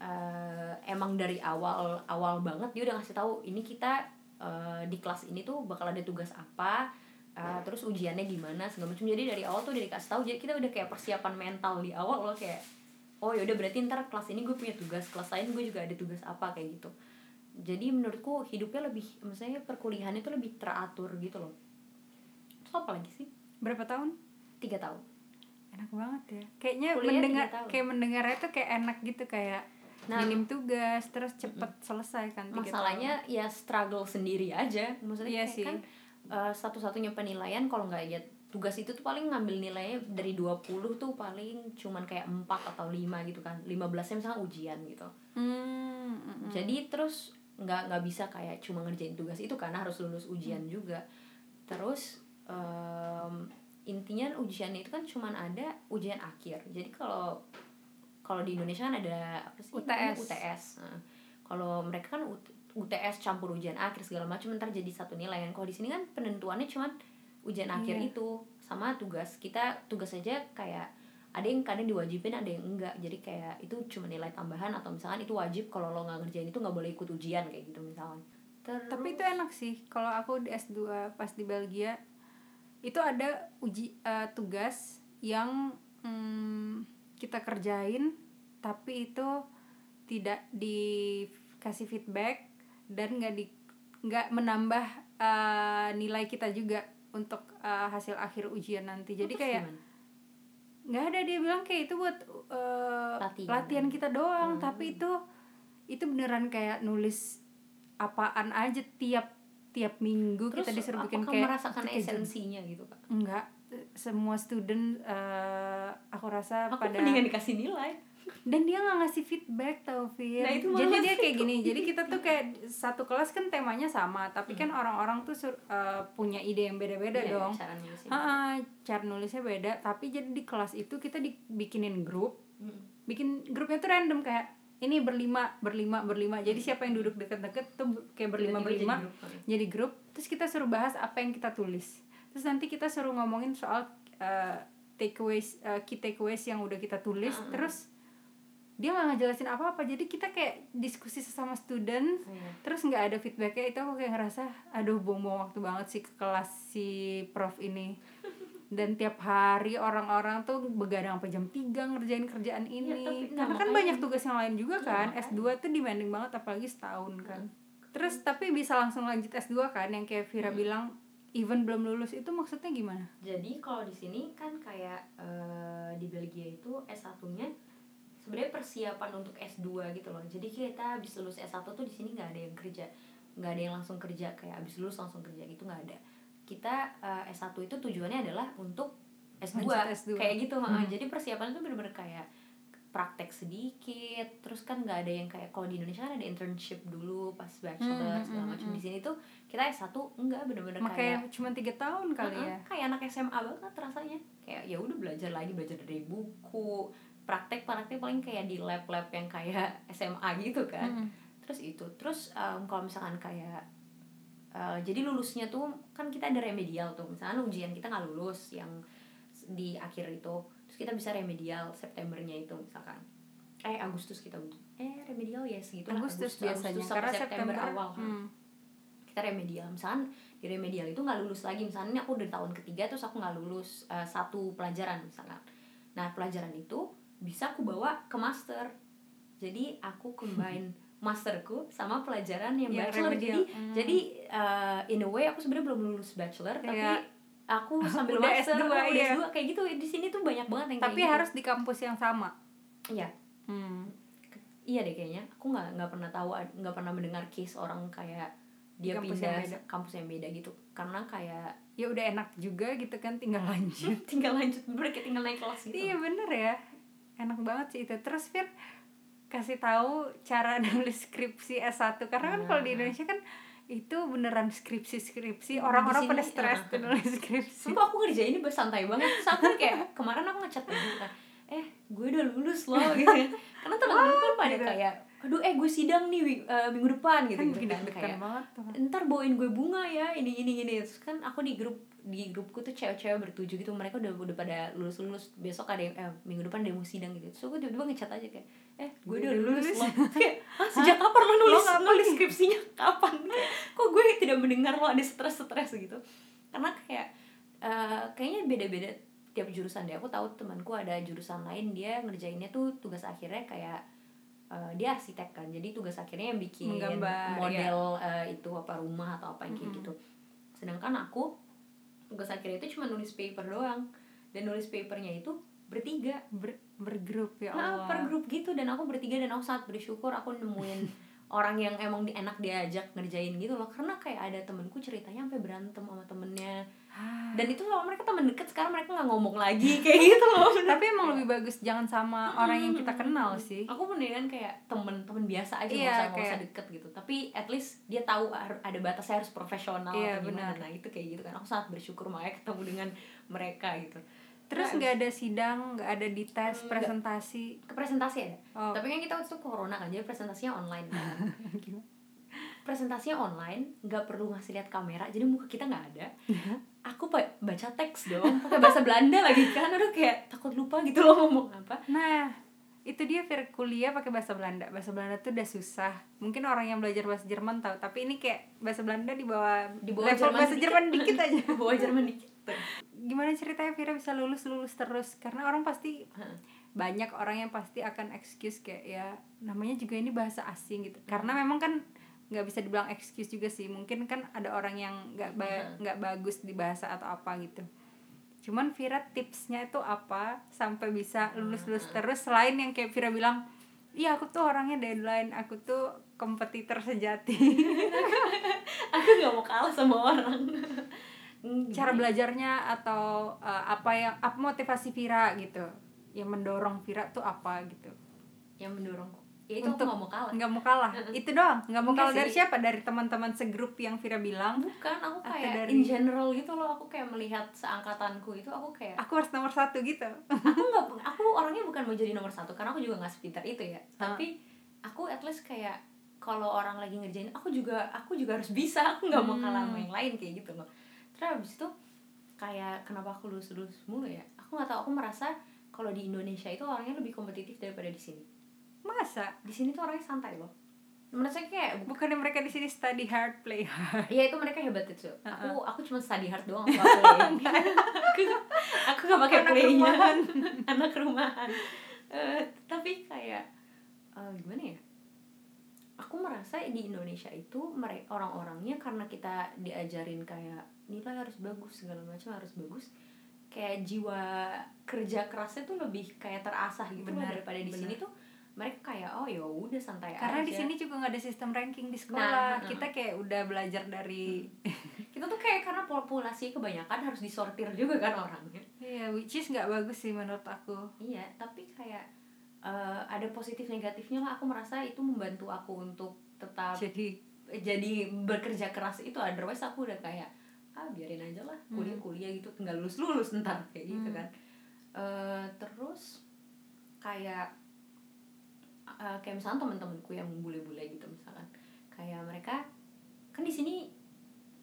eh, emang dari awal awal banget dia udah ngasih tahu ini kita eh, di kelas ini tuh bakal ada tugas apa eh, terus ujiannya gimana segala macam. Jadi dari awal tuh udah dikasih tahu. Jadi kita udah kayak persiapan mental di awal loh kayak oh yaudah berarti ntar kelas ini gue punya tugas kelas lain gue juga ada tugas apa kayak gitu. Jadi menurutku hidupnya lebih misalnya perkuliahan itu lebih teratur gitu loh. Terus apa lagi sih? Berapa tahun? Tiga tahun. Enak banget ya. Kayaknya Kuliah mendengar kayak mendengarnya tuh kayak enak gitu kayak Nah, minim tugas terus cepet selesai kan masalahnya ya struggle sendiri aja maksudnya Iya sih. kan eh, satu-satunya penilaian kalau nggak ya tugas itu tuh paling ngambil nilainya dari 20 tuh paling cuman kayak 4 atau 5 gitu kan 15 nya misalnya ujian gitu tahun. hmm, mm, mm. jadi terus nggak nggak bisa kayak cuma ngerjain tugas itu karena harus lulus ujian Hmm. juga terus em, intinya ujiannya itu kan cuman ada ujian akhir jadi kalau kalau di Indonesia kan ada apa sih namanya? UTS. UTS Nah, kalau mereka kan UT- UTS campur ujian akhir segala macam ntar jadi satu nilai kan. Kalau di sini kan penentuannya cuman ujian akhir Iya. itu sama tugas. Kita tugas aja kayak ada yang kadang diwajibin ada yang enggak. Jadi kayak itu cuma nilai tambahan atau misalkan itu wajib kalau lo nggak ngerjain itu nggak boleh ikut ujian kayak gitu misalkan. Terus, tapi itu enak sih. Kalau aku di S2 pas di Belgia itu ada uji eh, tugas yang mm, kita kerjain tapi itu tidak dikasih feedback dan nggak di nggak menambah eh, nilai kita juga untuk eh, hasil akhir ujian nanti jadi terus kayak nggak ada dia bilang kayak itu buat eh, Latihan. latihan kita doang Hmm. tapi itu itu beneran kayak nulis apaan aja tiap tiap minggu terus kita disuruh bikin kayak merasakan esensinya gitu kak enggak semua student eh, aku rasa aku pada mendingan dikasih nilai. Dan dia nggak ngasih feedback tau Fir Nah, itu jadi dia kayak gini jadi kita tuh kayak satu kelas kan temanya sama tapi kan orang-orang tuh sur- eh, punya ide yang beda-beda Iya, dong. cara nulisnya. Ah, cara nulisnya beda tapi jadi di kelas itu kita dibikinin grup. Hmm. bikin grupnya tuh random kayak ini berlima berlima berlima. Jadi siapa yang duduk deket-deket tuh kayak berlima Tiba-tiba berlima jadi grup, jadi grup terus kita suruh bahas apa yang kita tulis terus nanti kita suruh ngomongin soal uh, takeaways uh, key takeaways yang udah kita tulis Ah, ah. terus dia nggak ngejelasin apa-apa jadi kita kayak diskusi sesama student Iya. terus nggak ada feedbacknya itu aku kayak ngerasa aduh buang-buang waktu banget sih ke kelas si prof ini dan tiap hari orang-orang tuh begadang sampai jam 3 ngerjain kerjaan ini tapi nggak, karena kan makanya- banyak tugas yang lain juga Iya, kan makanya. S2 tuh demanding banget apalagi setahun kan terus tapi bisa langsung lanjut S2 kan yang kayak Vira Hmm. bilang even belum lulus itu maksudnya gimana Jadi kalau di sini kan kayak eh, di Belgia itu S1-nya sebenarnya persiapan untuk S2 gitu loh. Jadi kita habis lulus S1 tuh di sini nggak ada yang kerja, nggak ada yang langsung kerja kayak habis lulus langsung kerja gitu nggak ada. Kita eh, S1 itu tujuannya adalah untuk S2, Lanjut S2. kayak gitu. Hmm. Jadi persiapan itu bener-bener kayak praktek sedikit, terus kan nggak ada yang kayak kalau di Indonesia kan ada internship dulu pas bachelor Hmm, segala hmm, macam. hmm. Di sini tuh kita S1 enggak bener-bener kayak cuma tiga tahun kali ya kayak anak SMA banget rasanya kayak ya udah belajar lagi belajar dari buku praktek praktek paling kayak di lab lab yang kayak SMA gitu kan Mm-mm. terus itu terus em, kalau misalkan kayak eh, jadi lulusnya tuh kan kita ada remedial tuh misalkan ujian kita nggak lulus yang di akhir itu terus kita bisa remedial Septembernya itu misalkan. Eh Agustus kita eh remedial ya segitu lah, Agustus biasanya sampai karena September, September, awal. hmm. kita remedial. Misalkan di remedial itu nggak lulus lagi. Misalnya aku udah tahun ketiga terus aku nggak lulus eh, satu pelajaran misalkan. Nah pelajaran itu bisa aku bawa ke master. Jadi aku combine masterku sama pelajaran yang Yang bachelor. Remedial. jadi Hmm. jadi uh, in a way aku sebenarnya belum lulus bachelor tapi Iya. Aku sambil Udah master S2, udah iya. S2 kayak gitu di sini tuh banyak banget yang Tapi kayak gitu. harus di kampus yang sama. iya Hmm. iya deh kayaknya aku nggak nggak pernah tahu nggak pernah mendengar case orang kayak dia Kampus pindah yang beda. kampus yang beda gitu karena kayak Ya udah enak juga gitu kan tinggal lanjut. tinggal lanjut kayak tinggal naik kelas gitu Iya bener ya Enak banget sih itu Terus Fir Kasih tahu cara nulis skripsi S1 Karena kan kalau di Nah. Indonesia kan Itu beneran skripsi-skripsi. Di Orang-orang pada stres ah. tuh nulis skripsi. Sumpah aku ngerjain ini santai banget. Terus aku kayak kemarin aku ngechat gitu kan Eh gue udah lulus loh gitu ya. Karena temen-temen kan pada gitu. kayak Aduh eh gue sidang nih eh, minggu depan gitu, Kan gitu kan Kayak banget ntar bawain gue bunga ya ini ini ini. Terus kan aku di grup di grupku tuh cewek-cewek bertujuh gitu mereka udah udah pada lulus lulus besok ada yang eh, minggu depan ada yang mau sidang gitu. Terus aku tiba-tiba ngechat aja kayak eh gue udah lulus loh kayak "Hah, sejak kapan lo nulis nulis skripsinya kapan? Kok gue tidak mendengar lo ada stres stres gitu? Karena kayak eh, kayaknya beda-beda tiap jurusan deh. Aku tahu temanku ada jurusan lain dia ngerjainnya tuh tugas akhirnya kayak eh, dia arsitek kan. Jadi tugas akhirnya yang bikin Menggambar, model eh, itu apa rumah atau apa yang kayak Mm-mm. gitu. Sedangkan aku tugas akhirnya itu cuma nulis paper doang. Dan nulis papernya itu bertiga. Ber, Bergrup ya Nah, Allah. per grup gitu. Dan aku bertiga dan aku sangat bersyukur aku nemuin orang yang emang enak diajak ngerjain gitu loh. Karena kayak ada temenku ceritanya sampai berantem sama temennya. Dan itu sama mereka temen deket sekarang mereka nggak ngomong lagi kayak gitu loh. Tapi emang lebih bagus jangan sama orang yang kita kenal sih. Aku mendingan kayak temen-temen biasa aja Iya, nggak usah nggak usah kayak- deket gitu. Tapi at least dia tahu ada batasnya harus profesional Iya, atau gimana. benar. nah itu kayak gitu kan. Aku sangat bersyukur makanya ketemu dengan mereka gitu. Terus Nah, nggak ada sidang, nggak ada di tes, Nggak. presentasi? Ke presentasi ada. Oh, tapi kan kita waktu itu corona kan jadi presentasinya online kan. Presentasinya online nggak perlu ngasih lihat kamera jadi muka kita nggak ada aku baca teks dong pakai bahasa Belanda lagi kan aduh kayak takut lupa gitu loh ngomong apa Nah, itu dia Fir kuliah pakai bahasa Belanda. Bahasa Belanda tuh udah susah. Mungkin orang yang belajar bahasa Jerman tahu, tapi ini kayak bahasa Belanda di bawah Di bawah level Jerman bahasa dikit. Jerman dikit aja. bawa Jerman dikit Gimana ceritanya Vira bisa lulus lulus terus? Karena orang pasti banyak orang yang pasti akan excuse kayak ya namanya juga ini bahasa asing gitu. Karena memang kan nggak bisa dibilang excuse juga sih. Mungkin kan ada orang yang nggak ba- Heeh. nggak bagus di bahasa atau apa gitu. Cuman Vira tipsnya itu apa sampai bisa lulus-lulus terus selain yang kayak Vira bilang, "Iya, aku tuh orangnya deadline, aku tuh kompetitor sejati." aku nggak mau kalah sama orang Hmm, Cara belajarnya atau uh, apa yang apa motivasi Vira gitu. Yang mendorong Vira tuh apa gitu. yang mendorongku ya itu Untuk- aku nggak mau kalah. nggak mau kalah. Itu doang. Nggak mau kalah dari siapa? Dari teman-teman segrup yang Vira bilang? Bukan aku kayak dari- in general gitu loh. Aku kayak melihat seangkatanku itu aku kayak aku harus nomor satu gitu. Aku nggak aku orangnya bukan mau jadi nomor satu karena aku juga nggak sepintar itu ya. Ah. tapi aku at least kayak kalau orang lagi ngerjain aku juga aku juga harus bisa. Aku nggak mau kalah sama Hmm. yang lain kayak gitu loh. Terus habis itu kayak kenapa aku lulus lulus mulu ya? Aku nggak tahu aku merasa kalau di Indonesia itu orangnya lebih kompetitif daripada di sini masa di sini tuh orangnya santai loh menurut saya kayak bukannya mereka di sini study hard play hard Iya itu mereka hebat itu. Uh-uh. Aku aku cuma study hard doang aku aku nggak pakai playnya. rumahan. Anak rumahan. Eh, tapi kayak eh, gimana ya? Aku merasa di Indonesia itu mereka orang-orangnya karena kita diajarin kayak nilai harus bagus segala macam harus bagus. Kayak jiwa kerja kerasnya tuh lebih kayak terasah gitu loh daripada di sini tuh mereka kayak oh ya udah santai karena aja. di sini juga nggak ada sistem ranking di Nah, sekolah. Nah. kita kayak udah belajar dari kita tuh kayak karena populasi kebanyakan harus disortir juga kan orangnya. Iya which is nggak bagus sih menurut aku. Iya tapi kayak eh, ada positif negatifnya lah. Aku merasa itu membantu aku untuk tetap jadi jadi bekerja keras itu. Otherwise aku udah kayak ah biarin aja lah kuliah kuliah gitu. Tinggal lulus lulus ntar. Kayak gitu Hmm. kan. Eh, terus kayak eh, kayak misalnya teman-temanku yang bule-bule gitu misalkan. Kayak mereka kan di sini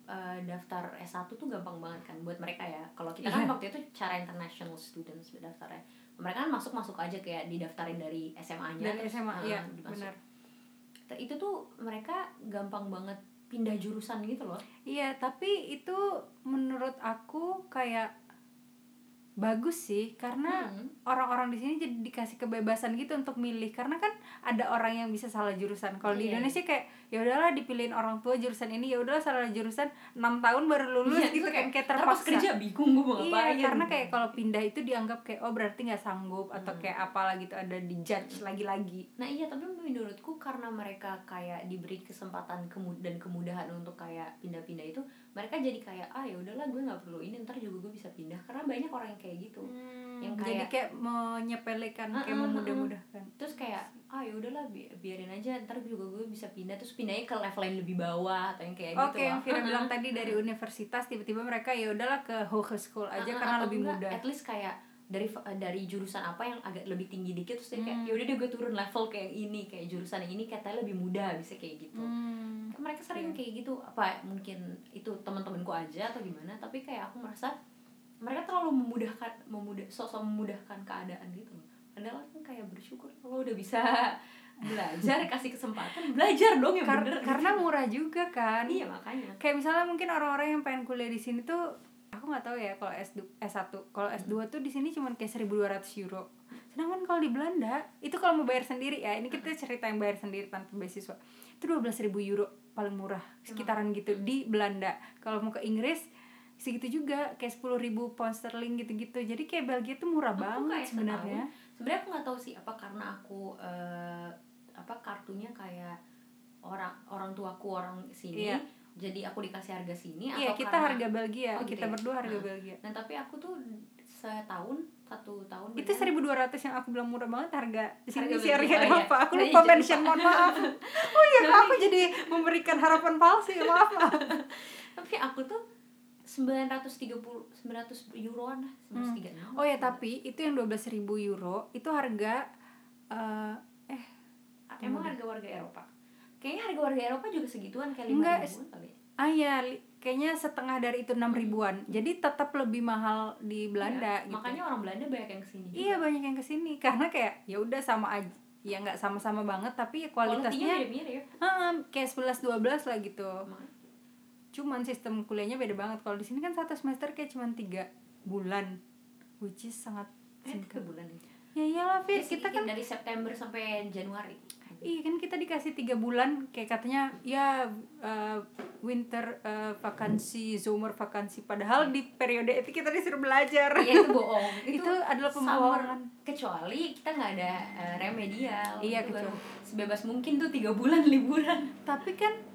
eh, daftar S1 tuh gampang banget kan buat mereka ya. Kalau kita kan Iya. waktu itu cara international students daftarnya. Mereka kan masuk masuk aja kayak didaftarin dari SMA-nya dari SMA eh, ya benar. Itu tuh mereka gampang banget pindah jurusan gitu loh. Iya, tapi itu menurut aku kayak bagus sih karena Hmm. orang-orang di sini jadi dikasih kebebasan gitu untuk milih karena kan ada orang yang bisa salah jurusan kalau di Iya. Indonesia kayak ya udahlah dipilihin orang tua jurusan ini ya udahlah salah jurusan enam tahun baru lulus Iya, gitu itu kan kayak terpaksa. kerja bingung gue mau iya karena kayak kalau pindah itu dianggap kayak oh berarti nggak sanggup atau Hmm. kayak apalah gitu ada di judge lagi-lagi. Nah iya tapi menurutku karena mereka kayak diberi kesempatan kemu- dan kemudahan untuk kayak pindah-pindah itu mereka jadi kayak ah ya udahlah gue nggak perlu ini ntar juga gue bisa pindah karena banyak orang yang kayak gitu. Yang jadi kayak- kayak menyepelekan kayak Uh-uh, uh-uh. memudah-mudahkan. Terus kayak ah ya udahlah bi- biarin aja ntar juga gue bisa pindah terus pindahnya ke level yang lebih bawah atau yang kayak Oke, gitu yang loh. Vira Uh-uh. bilang tadi dari universitas tiba-tiba mereka ya udahlah ke hogeschool aja Uh-uh, karena lebih enggak, mudah. at least kayak dari dari jurusan apa yang agak lebih tinggi dikit terus dia kayak Hmm. ya udah deh gue turun level kayak ini kayak jurusan yang ini katanya lebih mudah bisa kayak gitu Hmm. Mereka sering Iya. kayak gitu apa mungkin itu teman-temanku aja atau gimana tapi kayak aku merasa mereka terlalu memudahkan memudah sosok memudahkan keadaan gitu padahal kan kayak bersyukur kalau udah bisa belajar kasih kesempatan belajar dong yang Kar- bener karena murah juga kan. iya makanya Kayak misalnya mungkin orang-orang yang pengen kuliah di sini tuh aku nggak tahu ya kalau S2, S1. Kalau S2 tuh di sini cuma kayak 1200 euro. Sedangkan kalau di Belanda itu kalau mau bayar sendiri ya, ini kita cerita yang bayar sendiri tanpa beasiswa. Itu 12.000 euro paling murah, sekitaran gitu di Belanda. Kalau mau ke Inggris segitu juga kayak 10.000 pound sterling gitu-gitu. Jadi kayak Belgia tuh murah Aku banget sebenarnya. Sebenarnya aku nggak tahu sih apa karena aku eh, apa kartunya kayak orang orang tuaku orang sini Iya. jadi aku dikasih harga sini Iya, atau kita karena- harga Belgia, Oh, gitu kita ya? berdua harga Nah. Belgia. nah tapi aku tuh setahun satu tahun itu dengan- 1200 yang aku bilang murah banget harga di sini sih harga Oh, iya. apa aku Iya, lupa jadi mention mohon maaf oh iya aku jadi memberikan harapan palsu ya maaf maaf tapi aku tuh 930 900 euroan lah 936 oh ya tapi itu yang 12.000 euro itu harga eh eh emang harga warga Eropa? Kayaknya harga warga Eropa juga segituan kayak lima Enggak, ribuan kali ya. ah ya kayaknya setengah dari itu enam ribuan. Jadi tetap lebih mahal di Belanda Iya, gitu. makanya orang Belanda banyak yang ke sini juga. iya banyak yang ke sini. Karena kayak ya udah sama aja ya nggak sama-sama banget tapi ya kualitasnya mirip-mirip. Heeh, kayak 11 12 lah gitu. Makanya. Cuman sistem kuliahnya beda banget. Kalau di sini kan satu semester kayak cuman tiga bulan which is sangat eh singkat. tiga bulan ya? Ya iyalah Ya, Fit kita kan dari September sampai Januari. Iya kan kita dikasih tiga bulan kayak katanya ya uh, winter uh, vakansi summer vakansi. Padahal di periode itu kita disuruh belajar. Iya itu bohong. Itu, adalah summer. pembohongan. kecuali kita nggak ada eh, remedial. Iya, Itu kecuali. sebebas mungkin tuh tiga bulan liburan. Tapi kan uh,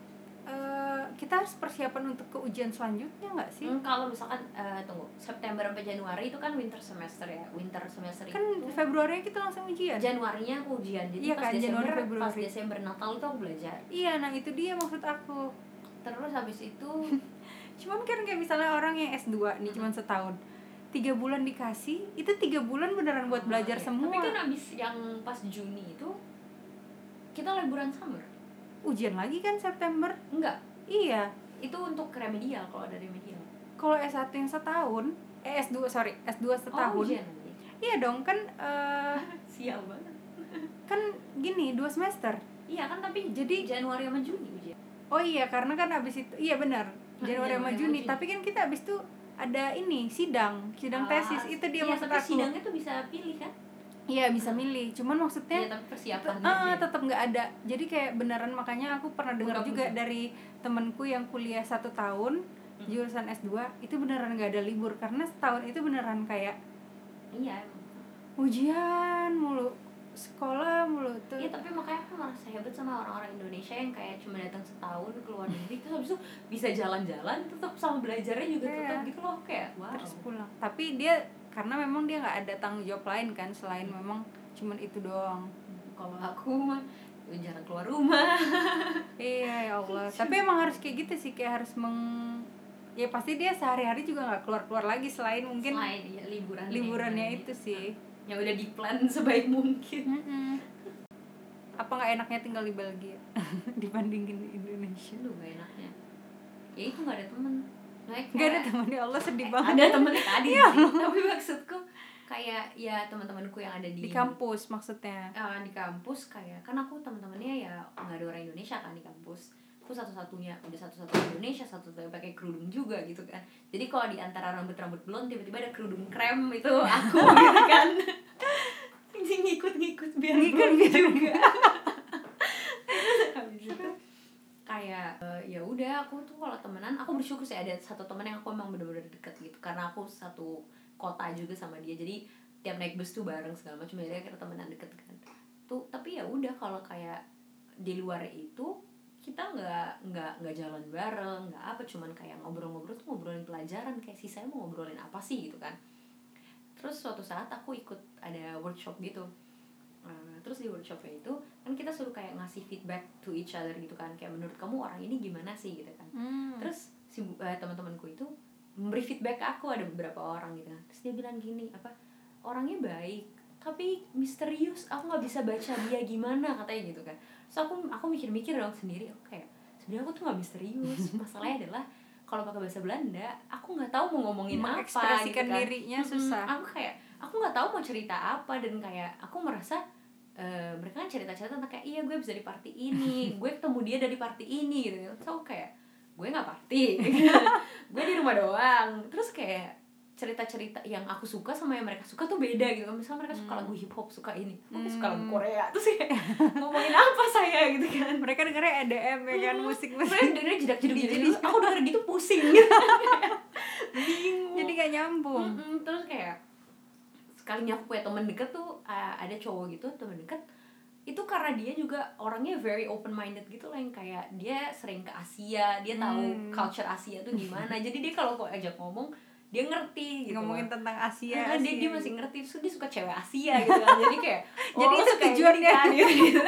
kita harus persiapan untuk ke ujian selanjutnya nggak sih? Hmm, kalau misalkan eh, tunggu September sampai Januari itu kan winter semester ya winter semester kan itu. Februari kita langsung ujian. Januarinya aku ujian jadi Iya pas kan, Desember Januari, pas Februari. Desember Natal itu aku belajar. Iya nah itu dia maksud aku. Terus habis itu cuman kan kayak misalnya orang yang S2 nih cuman setahun tiga bulan dikasih itu tiga bulan beneran buat belajar Iya. semua. Tapi kan habis yang pas Juni itu kita liburan summer. Ujian lagi kan September? Enggak iya. Itu untuk remedial kalau ada remedial. Kalau S1 yang setahun eh S2 sorry S2 setahun oh, ujian iya dong kan eh, sial banget. kan gini dua semester. Iya kan tapi Jadi- Januari sama Juni ujian oh iya karena kan abis itu iya benar Januari sama Januari sama Juni. Juni. tapi kan kita abis itu ada ini sidang sidang Ah, tesis itu dia iya, maksud tapi aku. sidangnya tuh bisa pilih kan iya bisa milih. Cuman maksudnya iya tapi persiapan ah tetap nggak ada. Jadi kayak beneran makanya aku pernah dengar juga dari temenku yang kuliah satu tahun Hmm. jurusan S2 itu beneran nggak ada libur. Karena setahun itu beneran kayak iya ujian mulu sekolah mulu tuh. Iya tapi makanya aku merasa hebat sama orang-orang Indonesia yang kayak cuma datang setahun ke luar negeri terus habis itu bisa jalan-jalan tetap sama belajarnya juga Iya. tetap gitu loh kayak wow. terus pulang. Tapi dia karena memang dia nggak ada tanggung jawab lain kan selain memang cuman itu doang Kalau aku mah ya jarang keluar rumah. iya ya Allah tapi emang harus kayak gitu sih kayak harus meng ya pasti dia sehari-hari juga nggak keluar-keluar lagi selain mungkin Selain ya, liburan liburannya itu sih yang udah di plan sebaik mungkin. Mm-mm. apa nggak enaknya tinggal di Belgia dibandingin di Indonesia Aduh gak enaknya. Ya itu gak ada temen. Nah, nggak ada teman ya Allah sedih Eh, banget. ada temennya tadi sih. tapi maksudku kayak ya teman-temanku yang ada di, di kampus maksudnya. Eh, di kampus kayak kan aku teman-temannya ya nggak ada orang Indonesia kan di kampus. Aku satu-satunya udah satu-satunya Indonesia satu-satunya pakai kerudung juga gitu kan. Jadi kalau di antara rambut-rambut blond tiba-tiba ada kerudung krem itu aku gitu kan. Ngikut-ngikut biar Ngikut biar- juga Terus habis itu kayak eh, ya udah aku tuh kalau temenan aku bersyukur sih ada satu teman yang aku emang bener-bener deket gitu. Karena aku satu kota juga sama dia. Jadi tiap naik bus tuh bareng segala macam. Jadi akhirnya temenan deket kan. Tuh tapi ya udah kalau kayak di luar itu kita nggak nggak nggak jalan bareng nggak apa. Cuman kayak ngobrol-ngobrol tuh ngobrolin pelajaran. Kayak sisanya mau ngobrolin apa sih gitu kan. Terus suatu saat aku ikut ada workshop gitu Eh, terus di workshopnya itu kan kita suruh kayak ngasih feedback to each other gitu kan. Kayak menurut kamu orang ini gimana sih gitu kan. Hmm. terus si eh, teman-temanku itu memberi feedback ke aku ada beberapa orang gitu kan. Terus dia bilang gini apa orangnya baik tapi misterius aku nggak bisa baca dia gimana katanya gitu kan. So aku aku mikir-mikir dong sendiri aku kayak sebenarnya aku tuh nggak misterius. Masalahnya adalah kalau pakai bahasa Belanda aku nggak tahu mau ngomongin apa gitu kan. dirinya susah. aku kayak aku nggak tahu mau cerita apa dan kayak aku merasa eh, mereka kan cerita-cerita tentang kayak iya gue bisa di party ini gue ketemu dia dari party ini gitu. So kayak gue nggak party. Gue di rumah doang. Terus kayak cerita-cerita yang aku suka sama yang mereka suka tuh beda gitu. Misalnya mereka suka Hmm. lagu hip hop suka ini. Aku suka lagu Hmm. Korea. Terus kayak ngomongin apa saya gitu kan. Mereka dengarnya EDM ya kan musik musik Saya dengerin jedak jeduk jeduk aku denger gitu pusing. Gitu bingung. Jadi gak nyambung. Mm-mm, terus kayak sekalinya aku punya temen deket tuh uh, ada cowok gitu temen deket itu karena dia juga orangnya very open minded gitu lah yang kayak dia sering ke Asia dia tahu Hmm. culture Asia tuh gimana jadi dia kalau kok ajak ngomong dia ngerti gitu ngomongin tentang Asia, Ah, dia Asia. dia masih ngerti terus dia suka cewek Asia gitu kan jadi kayak Jadi lo itu tujuannya. kan, gitu,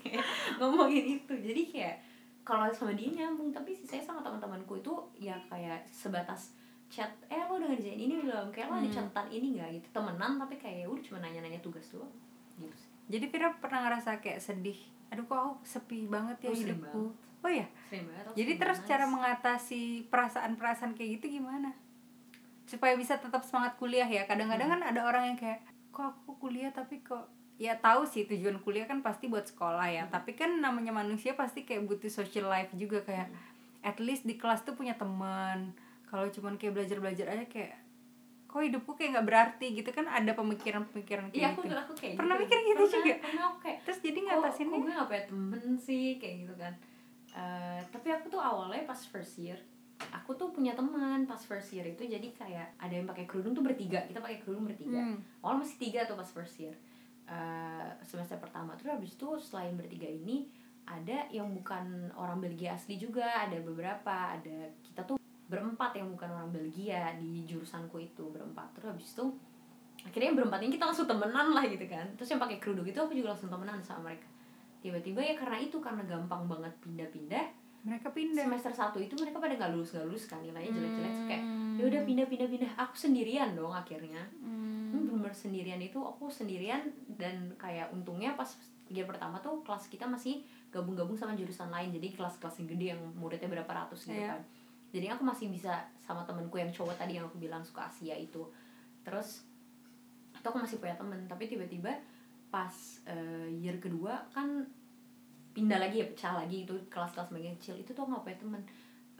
ngomongin itu jadi kayak kalau sama dia nyambung tapi sih saya sama teman-temanku itu ya kayak sebatas chat eh lo udah ngerjain ini belum? Kayak lo ada Hmm. catatan ini nggak? Gitu. Temenan tapi kayak ya udah cuma nanya-nanya tugas doang. Gitu sih. Jadi Vira pernah ngerasa kayak sedih aduh kok aku sepi banget ya Oh, hidupku? oh ya banget jadi terus cara mengatasi perasaan-perasaan kayak gitu gimana? Supaya bisa tetap semangat kuliah ya? Kadang-kadang kan ada orang yang kayak kok aku kuliah tapi kok ya tahu sih tujuan kuliah kan pasti buat sekolah ya. Tapi kan namanya manusia pasti kayak butuh social life juga kayak at least di kelas tuh punya teman kalau cuman kayak belajar-belajar aja kayak kok hidupku kayak nggak berarti? Gitu kan ada pemikiran-pemikiran kayak iya aku gitu. aku kayak Pernah gitu. mikir gitu Pernah, juga? pernah aku kayak terus jadi kok, kok ngatasinnya gue gak punya temen sih? Kayak gitu kan. Eh, tapi aku tuh awalnya pas first year aku tuh punya teman pas first year itu. Jadi kayak ada yang pakai kerudung tuh bertiga. Kita pakai kerudung bertiga. Hmm. awal masih tiga tuh pas first year. Eh, semester pertama. Terus habis itu selain bertiga ini ada yang bukan orang Belgia asli juga. Ada beberapa. Ada kita tuh berempat yang bukan orang Belgia di jurusanku itu berempat. Terus habis itu akhirnya yang berempat ini kita langsung temenan lah gitu kan. Terus yang pakai kerudung itu aku juga langsung temenan sama mereka. Tiba-tiba ya karena itu karena gampang banget pindah-pindah mereka pindah. semester satu itu mereka pada nggak lulus nggak lulus kan nilainya jelek-jelek. Terus kayak Hmm. ya udah pindah-pindah-pindah. Aku sendirian dong akhirnya. Hmm. hmm, bener sendirian itu aku sendirian dan kayak untungnya pas year pertama tuh kelas kita masih gabung-gabung sama jurusan lain. Jadi kelas-kelas yang gede yang muridnya berapa ratus gitu Iya. kan jadi aku masih bisa sama temenku yang cowok tadi yang aku bilang suka Asia itu. Terus itu aku masih punya temen. Tapi tiba-tiba pas eh, year kedua kan pindah lagi ya pecah lagi itu kelas-kelas makin kecil. Itu tuh aku nggak punya temen.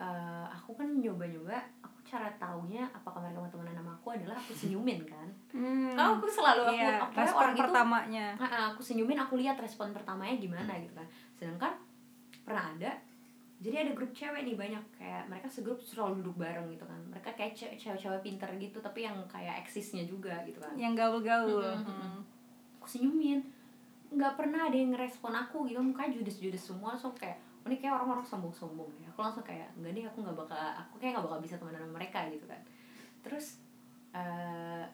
Eh, aku kan nyoba-nyoba aku cara taunya apakah mereka mau temenan sama aku adalah aku senyumin kan. Hmm. kalau aku selalu aku, Iya, aku respon orang itu pertamanya. Ah, aku senyumin aku lihat respon pertamanya gimana gitu kan. Sedangkan pernah ada jadi ada grup cewek nih banyak kayak mereka segrup selalu duduk bareng gitu kan. Mereka kayak ce- cewek-cewek pinter gitu tapi yang kayak eksisnya juga gitu kan. Yang gaul-gaul. Mm, mm, mm. aku senyumin nggak pernah ada yang ngerespon aku gitu. Mukanya judes-judes semua so kayak oh, ini kayak orang-orang sombong-sombong ya. Aku langsung kayak enggak deh aku nggak bakal aku kayak nggak bakal bisa temenan sama mereka gitu kan. Terus eh,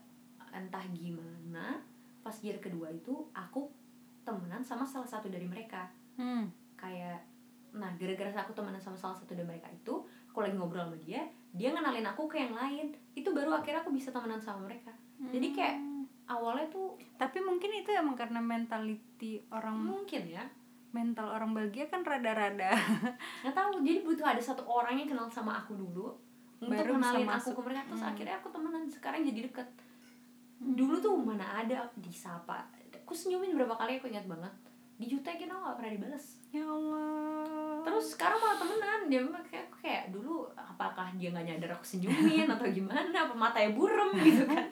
entah gimana pas year kedua itu aku temenan sama salah satu dari mereka. Hmm. kayak nah gara-gara aku temenan sama salah satu dari mereka itu aku lagi ngobrol sama dia dia ngenalin aku ke yang lain. Itu baru akhirnya aku bisa temenan sama mereka. Jadi kayak Hmm. awalnya tuh tapi mungkin itu emang karena mentality orang mungkin ya. mental orang Belgia kan rada-rada. Nggak tahu jadi butuh ada satu orang yang kenal sama aku dulu untuk Baru kenalin aku masuk. ke mereka. Terus Hmm. akhirnya aku temenan sekarang jadi deket. Dulu tuh mana ada disapa. Aku senyumin berapa kali aku ingat banget dijutekin tau nggak pernah dibales. Ya Allah. Terus sekarang malah temenan dia kayak aku kayak dulu apakah dia nggak nyadar aku senyumin atau gimana? Apa matanya burem? Gitu kan.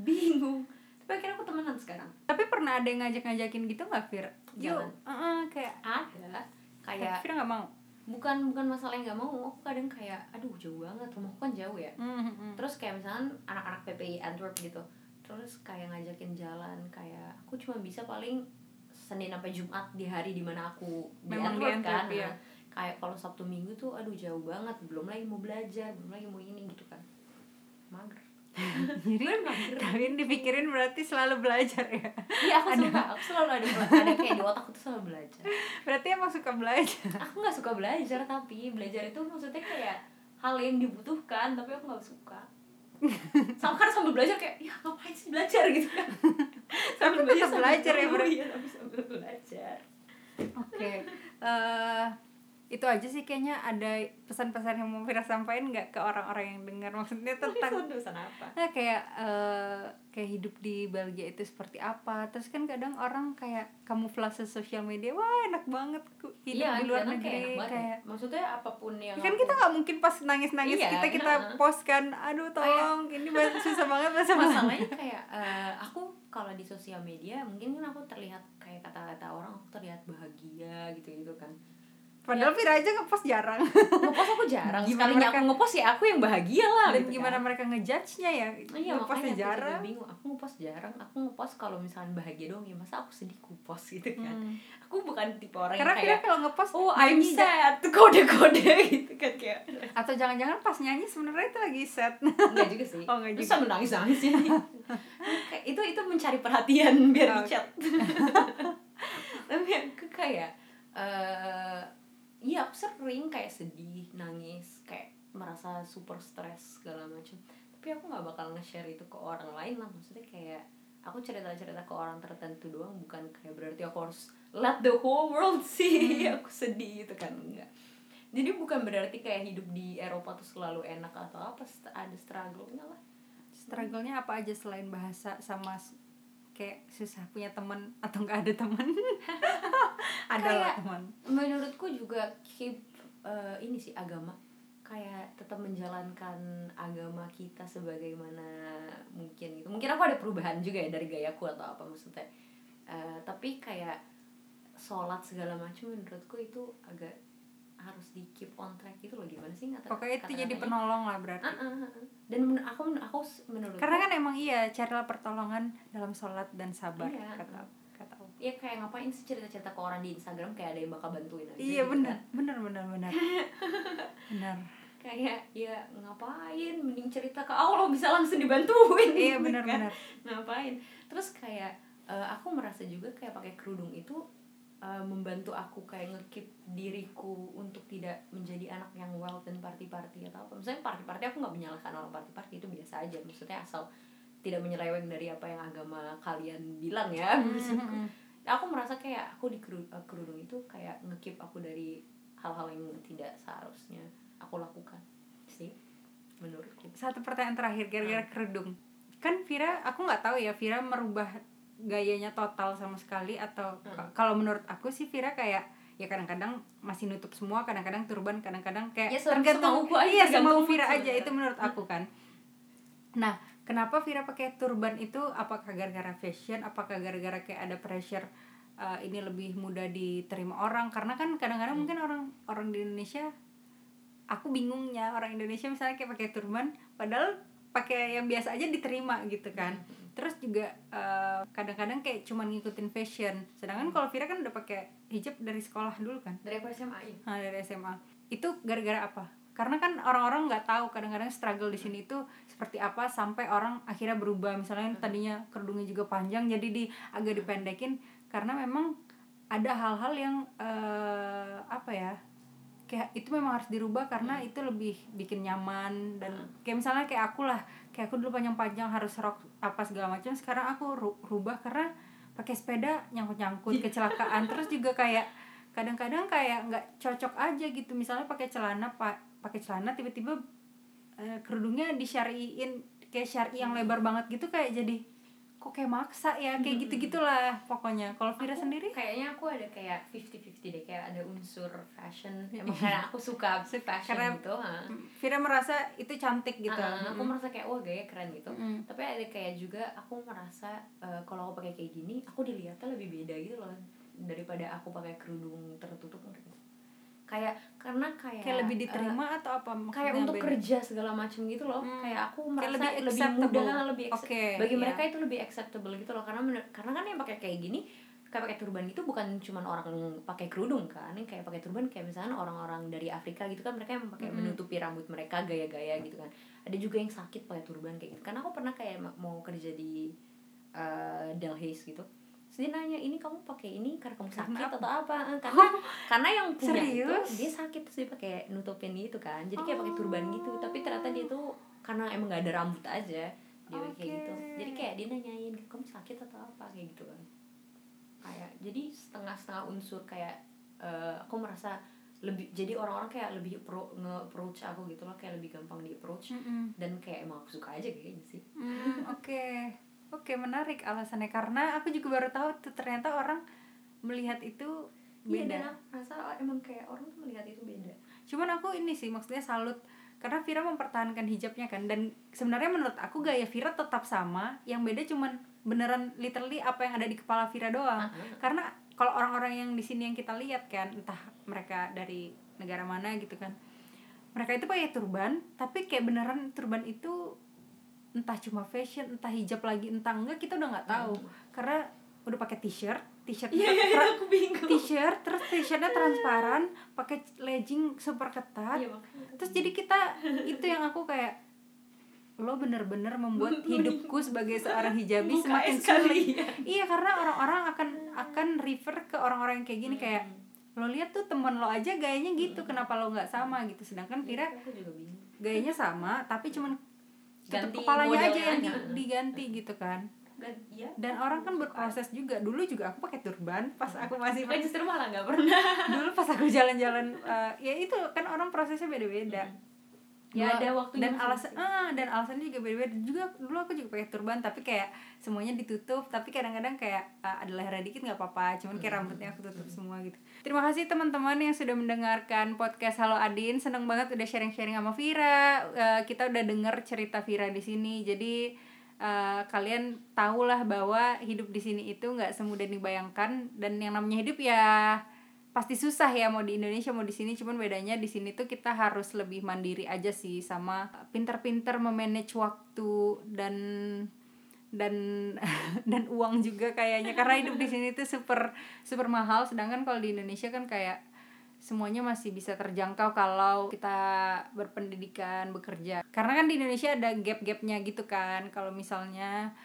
Bingung. Tapi akhirnya aku temenan sekarang. Tapi pernah ada yang ngajak-ngajakin gitu nggak Fir? Yuk, Jalan. uh-uh, kayak ada. Kayak Fir nggak mau. bukan bukan masalah yang nggak mau. Aku kadang kayak aduh jauh banget. Rumahku kan jauh ya. Mm-hmm. terus kayak misalnya anak-anak PPI Antwerp gitu. Terus kayak ngajakin jalan kayak aku cuma bisa paling Senin sampai Jumat di hari di mana aku di Memang di Antwerp kan. Nah, kayak kalau Sabtu Minggu tuh aduh jauh banget belum lagi mau belajar belum lagi mau ini gitu kan mager Jadi kalian dipikirin berarti selalu belajar ya. iya aku suka aku selalu ada ada kayak di otakku tuh selalu belajar Berarti emang suka belajar. aku nggak suka belajar tapi belajar itu maksudnya kayak hal yang dibutuhkan tapi aku nggak suka sama kan sambil belajar kayak ya ngapain sih belajar gitu kan Tapi tetap belajar ya, bro Bro. iya sambil belajar Oke. eh itu aja sih kayaknya ada pesan-pesan yang mau Fira sampaikan nggak ke orang-orang yang dengar? Maksudnya tentang dosan apa? Nah, kayak eh, kayak hidup di Belgia itu seperti apa? Terus kan kadang orang kayak kamuflase sosial media wah enak banget hidup iya di luar negeri kayak, enak ya. kayak maksudnya apa pun yang kan aku- kita nggak mungkin pas nangis nangis Iya, kita kita nah. post kan aduh tolong ini bahasa- susah banget bahasa masalahnya kayak eh, aku kalau di sosial media mungkin kan aku terlihat kayak kata-kata orang aku terlihat bahagia gitu gitu kan padahal Fira aja ngepost jarang. Ngepost aku jarang Gimana sekalinya mereka- aku ngepost ya aku yang bahagia lah dan gitu gimana kan. mereka ngejudge nya ya? Iya ngepostnya aku jarang. bingung. Aku ngepost jarang Aku ngepost kalau misalnya bahagia doang ya Masa aku sedih ku post gitu kan? Hmm. Aku bukan tipe orang karena yang kayak kalau ngepost Oh I'm sad kode-kode gitu kan kayak. Atau jangan-jangan pas nyanyi sebenarnya itu lagi set Enggak juga sih. Oh, enggak juga. sambil nangis-nangis sih Kayak Itu itu mencari perhatian biar Oh. di chat. Tapi aku kayak eh Iya aku sering kayak sedih Nangis Kayak merasa super stres segala macam. Tapi aku nggak bakal nge-share itu ke orang lain lah. Maksudnya kayak aku cerita-cerita ke orang tertentu doang bukan kayak berarti aku harus let the whole world see aku sedih gitu kan enggak. Jadi bukan berarti kayak hidup di Eropa tuh selalu enak atau apa ada struggle-nya lah. Struggle-nya apa aja selain bahasa sama kayak susah punya teman atau nggak ada teman ada lah teman menurutku juga keep eh, ini sih agama. Kayak tetap menjalankan agama kita sebagaimana mungkin gitu. Mungkin aku ada perubahan juga ya dari gayaku atau apa maksudnya. Eh, tapi kayak sholat segala macam menurutku itu agak harus di keep on track gitu loh gimana sih kata pokoknya itu jadi penolong lah berarti ah, ah, ah. dan men- aku aku menurutku karena kan emang iya carilah pertolongan dalam sholat dan sabar Iya. kata kata Allah. ya kayak ngapain sih cerita-cerita ke orang di Instagram kayak ada yang bakal bantuin aja iya gitu benar kan. benar benar benar benar kayak ya ngapain mending cerita ke Allah bisa langsung dibantuin iya benar kan. benar ngapain terus kayak eh, aku merasa juga kayak pakai kerudung itu eh, membantu aku kayak ngekip diriku untuk tidak menjadi anak yang wild dan party party atau apa. Misalnya party party aku nggak menyalahkan orang party party itu biasa aja. Maksudnya asal tidak menyeleweng dari apa yang agama kalian bilang ya maksudku. Mhm. aku merasa kayak aku di eh, kerudung itu kayak ngekip aku dari hal-hal yang tidak seharusnya aku lakukan sih menurutku. Satu pertanyaan terakhir gara-gara Ah. kerudung. Kan Vira aku nggak tahu ya Vira merubah gayanya total sama sekali atau Hmm. ka- kalau menurut aku sih Vira kayak ya kadang-kadang masih nutup semua kadang-kadang turban kadang-kadang kayak Ya, tergantung semauku aja, iya semau Vira aja itu menurut aku kan. Nah kenapa Vira pakai turban itu? Apakah gara-gara fashion? Apakah gara-gara kayak ada pressure uh, ini lebih mudah diterima orang? Karena kan kadang-kadang Hmm. mungkin orang orang di Indonesia aku bingungnya orang Indonesia misalnya kayak pakai turban padahal pakai yang biasa aja diterima gitu kan terus juga eh, kadang-kadang kayak cuman ngikutin fashion. Sedangkan kalau Vira kan udah pakai hijab dari sekolah dulu kan? Dari aku SMA ya nah, dari SMA itu gara-gara apa? Karena kan orang-orang nggak tahu kadang-kadang struggle di sini itu seperti apa sampai orang akhirnya berubah. Misalnya tadinya kerudungnya juga panjang jadi di agak dipendekin. Karena memang ada hal-hal yang eh, apa ya kayak itu memang harus dirubah karena itu lebih bikin nyaman dan kayak misalnya kayak aku lah kayak aku dulu panjang-panjang harus rok apa segala macam sekarang aku ru- rubah karena pakai sepeda nyangkut-nyangkut kecelakaan. Terus juga kayak kadang-kadang kayak nggak cocok aja gitu misalnya pakai celana pak pakai celana tiba-tiba eh, kerudungnya disyariin kayak syari yang lebar banget gitu kayak jadi kok kayak maksa ya kayak gitu gitulah pokoknya kalau Vira Aku- sendiri kayaknya aku ada kayak 50-50 deh kayak ada unsur fashion emang karena aku suka fashion Karena- gitu ha. Vira merasa itu cantik gitu Ah, aku Mm-mm. merasa kayak wah gaya keren gitu Mm-mm. tapi ada kayak juga aku merasa eh, kalau aku pakai kayak gini aku dilihatnya lebih beda gitu loh daripada aku pakai kerudung tertutup nggak? Kayak karena kayak kayak lebih eh, diterima atau apa kayak untuk beda? kerja segala macam gitu loh Hmm. kayak aku Kayak merasa lebih lebih, acceptable. mudah lebih Oke, bagi iya. mereka itu lebih acceptable gitu loh karena karena kan yang pakai kayak gini kayak pakai turban itu bukan cuma orang pakai kerudung kan yang kayak pakai turban kayak misalnya orang-orang dari Afrika gitu kan mereka yang pakai Mm-mm. menutupi rambut mereka gaya-gaya gitu kan ada juga yang sakit pakai turban kayak gitu karena aku pernah kayak ma- mau kerja di uh, Delhaize gitu Terus dia nanya ini kamu pakai ini karena kamu Karena sakit apa? atau apa? karena karena yang punya itu Serius? dia sakit terus dia pakai nutupin gitu kan. Jadi kayak pakai turban gitu. Tapi ternyata dia tuh karena emang gak ada rambut aja dia pakai kayak gitu. Jadi kayak dia nanyain kamu sakit atau apa? Kayak gitu kan. Kayak jadi setengah-setengah unsur kayak eh, aku merasa lebih jadi orang-orang kayak lebih pro, nge-approach aku gitu loh. Kayak lebih gampang di approach Mm-mm. dan kayak emang aku suka aja kayaknya sih. Hmm, oke oke menarik alasannya. Karena aku juga baru tahu tuh ternyata orang melihat itu Iya beda. dan aku merasa emang kayak orang tuh melihat itu beda. Cuman aku ini sih maksudnya salut. Karena Vira mempertahankan hijabnya kan dan sebenarnya menurut aku gaya Vira tetap sama. Yang beda cuman beneran literally apa yang ada di kepala Vira doang. Ah, karena kalau orang-orang yang di sini yang kita lihat kan entah mereka dari negara mana gitu kan mereka itu pakai turban tapi kayak beneran turban itu entah cuma fashion entah hijab lagi entah enggak kita udah nggak tahu. Karena udah pakai t-shirt t-shirt iya iya tra- aku bingung. t-shirt terus t-shirtnya transparan pakai legging super ketat. Aku terus jadi kita itu yang aku kayak lo bener-bener membuat hidupku sebagai seorang hijabi Buka semakin sulit. iya karena orang-orang akan akan refer ke orang-orang yang kayak gini kayak lo lihat tuh temen lo aja gayanya gitu kenapa lo nggak sama gitu. Sedangkan bingung. gayanya sama tapi cuman Ganti kepalanya aja yang di- diganti gitu kan. Iya. Dan orang kan berproses juga. Dulu juga aku pakai turban pas aku masih Makanya justru malah nggak pernah. Dulu pas aku jalan-jalan eh, ya itu kan orang prosesnya beda-beda ya Dulu- ada waktunya dan alasan ah dan alasannya juga beda-beda. Juga dulu aku juga pakai turban tapi kayak semuanya ditutup. Tapi kadang-kadang kayak ah, ada lehernya dikit nggak apa-apa cuman kayak rambutnya aku tutup semua gitu. Terima kasih teman-teman yang sudah mendengarkan podcast Halo Adin. Seneng banget udah sharing-sharing sama Vira. Eh, kita udah denger cerita Vira di sini. Jadi eh, kalian tahulah bahwa hidup di sini itu nggak semudah dibayangkan. Dan yang namanya hidup ya pasti susah ya mau di Indonesia mau di sini. Cuman bedanya di sini tuh kita harus lebih mandiri aja sih sama pinter-pinter memanage waktu dan dan dan uang juga kayaknya. Karena hidup di sini tuh super super mahal. Sedangkan kalau di Indonesia kan kayak semuanya masih bisa terjangkau kalau kita berpendidikan bekerja. Karena kan di Indonesia ada gap-gapnya gitu kan. Kalau misalnya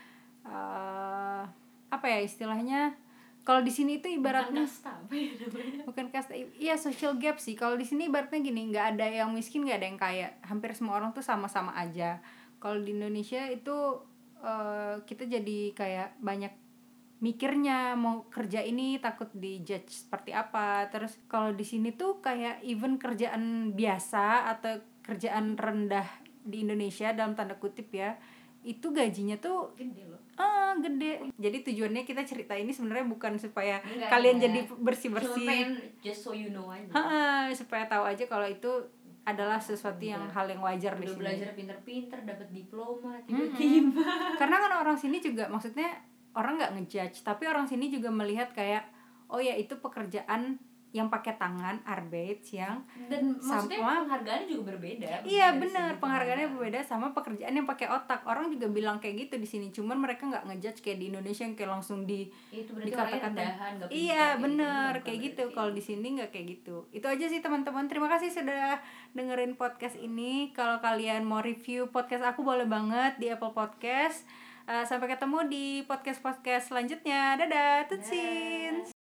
eh, apa ya istilahnya kalau di sini itu Bukan ibaratnya kasta apa ya namanya? Bukan kasta iya social gap sih. Kalau di sini ibaratnya gini nggak ada yang miskin nggak ada yang kaya. Hampir semua orang tuh sama-sama aja. Kalau di Indonesia itu eh, kita jadi kayak banyak mikirnya mau kerja ini takut dijudge seperti apa. Terus kalau di sini tuh kayak even kerjaan biasa atau kerjaan rendah di Indonesia dalam tanda kutip ya itu gajinya tuh gede loh ah gede jadi tujuannya kita cerita ini sebenarnya bukan supaya Enggak, kalian enggak. jadi bersih bersih just so you know aja supaya tahu aja kalau itu adalah sesuatu yang Udah. hal yang wajar di udah sini. belajar pinter-pinter dapat diploma tiba-tiba Karena kan orang sini juga maksudnya orang nggak ngejudge, tapi orang sini juga melihat kayak oh ya itu pekerjaan yang pakai tangan arbeit yang dan maksudnya Sama- penghargaannya juga berbeda iya bener segi penghargaannya penghargaan. berbeda sama pekerjaan yang pakai otak. Orang juga bilang kayak gitu di sini cuman mereka nggak ngejudge kayak di Indonesia yang kayak langsung di itu dikata-kata. Iya gitu. bener kayak gitu. Kalau di sini nggak kayak gitu. Itu aja sih teman-teman. Terima kasih sudah dengerin podcast ini. Kalau kalian mau review podcast aku boleh banget di Apple Podcast. Eh, sampai ketemu di podcast podcast selanjutnya. Dadah tutsin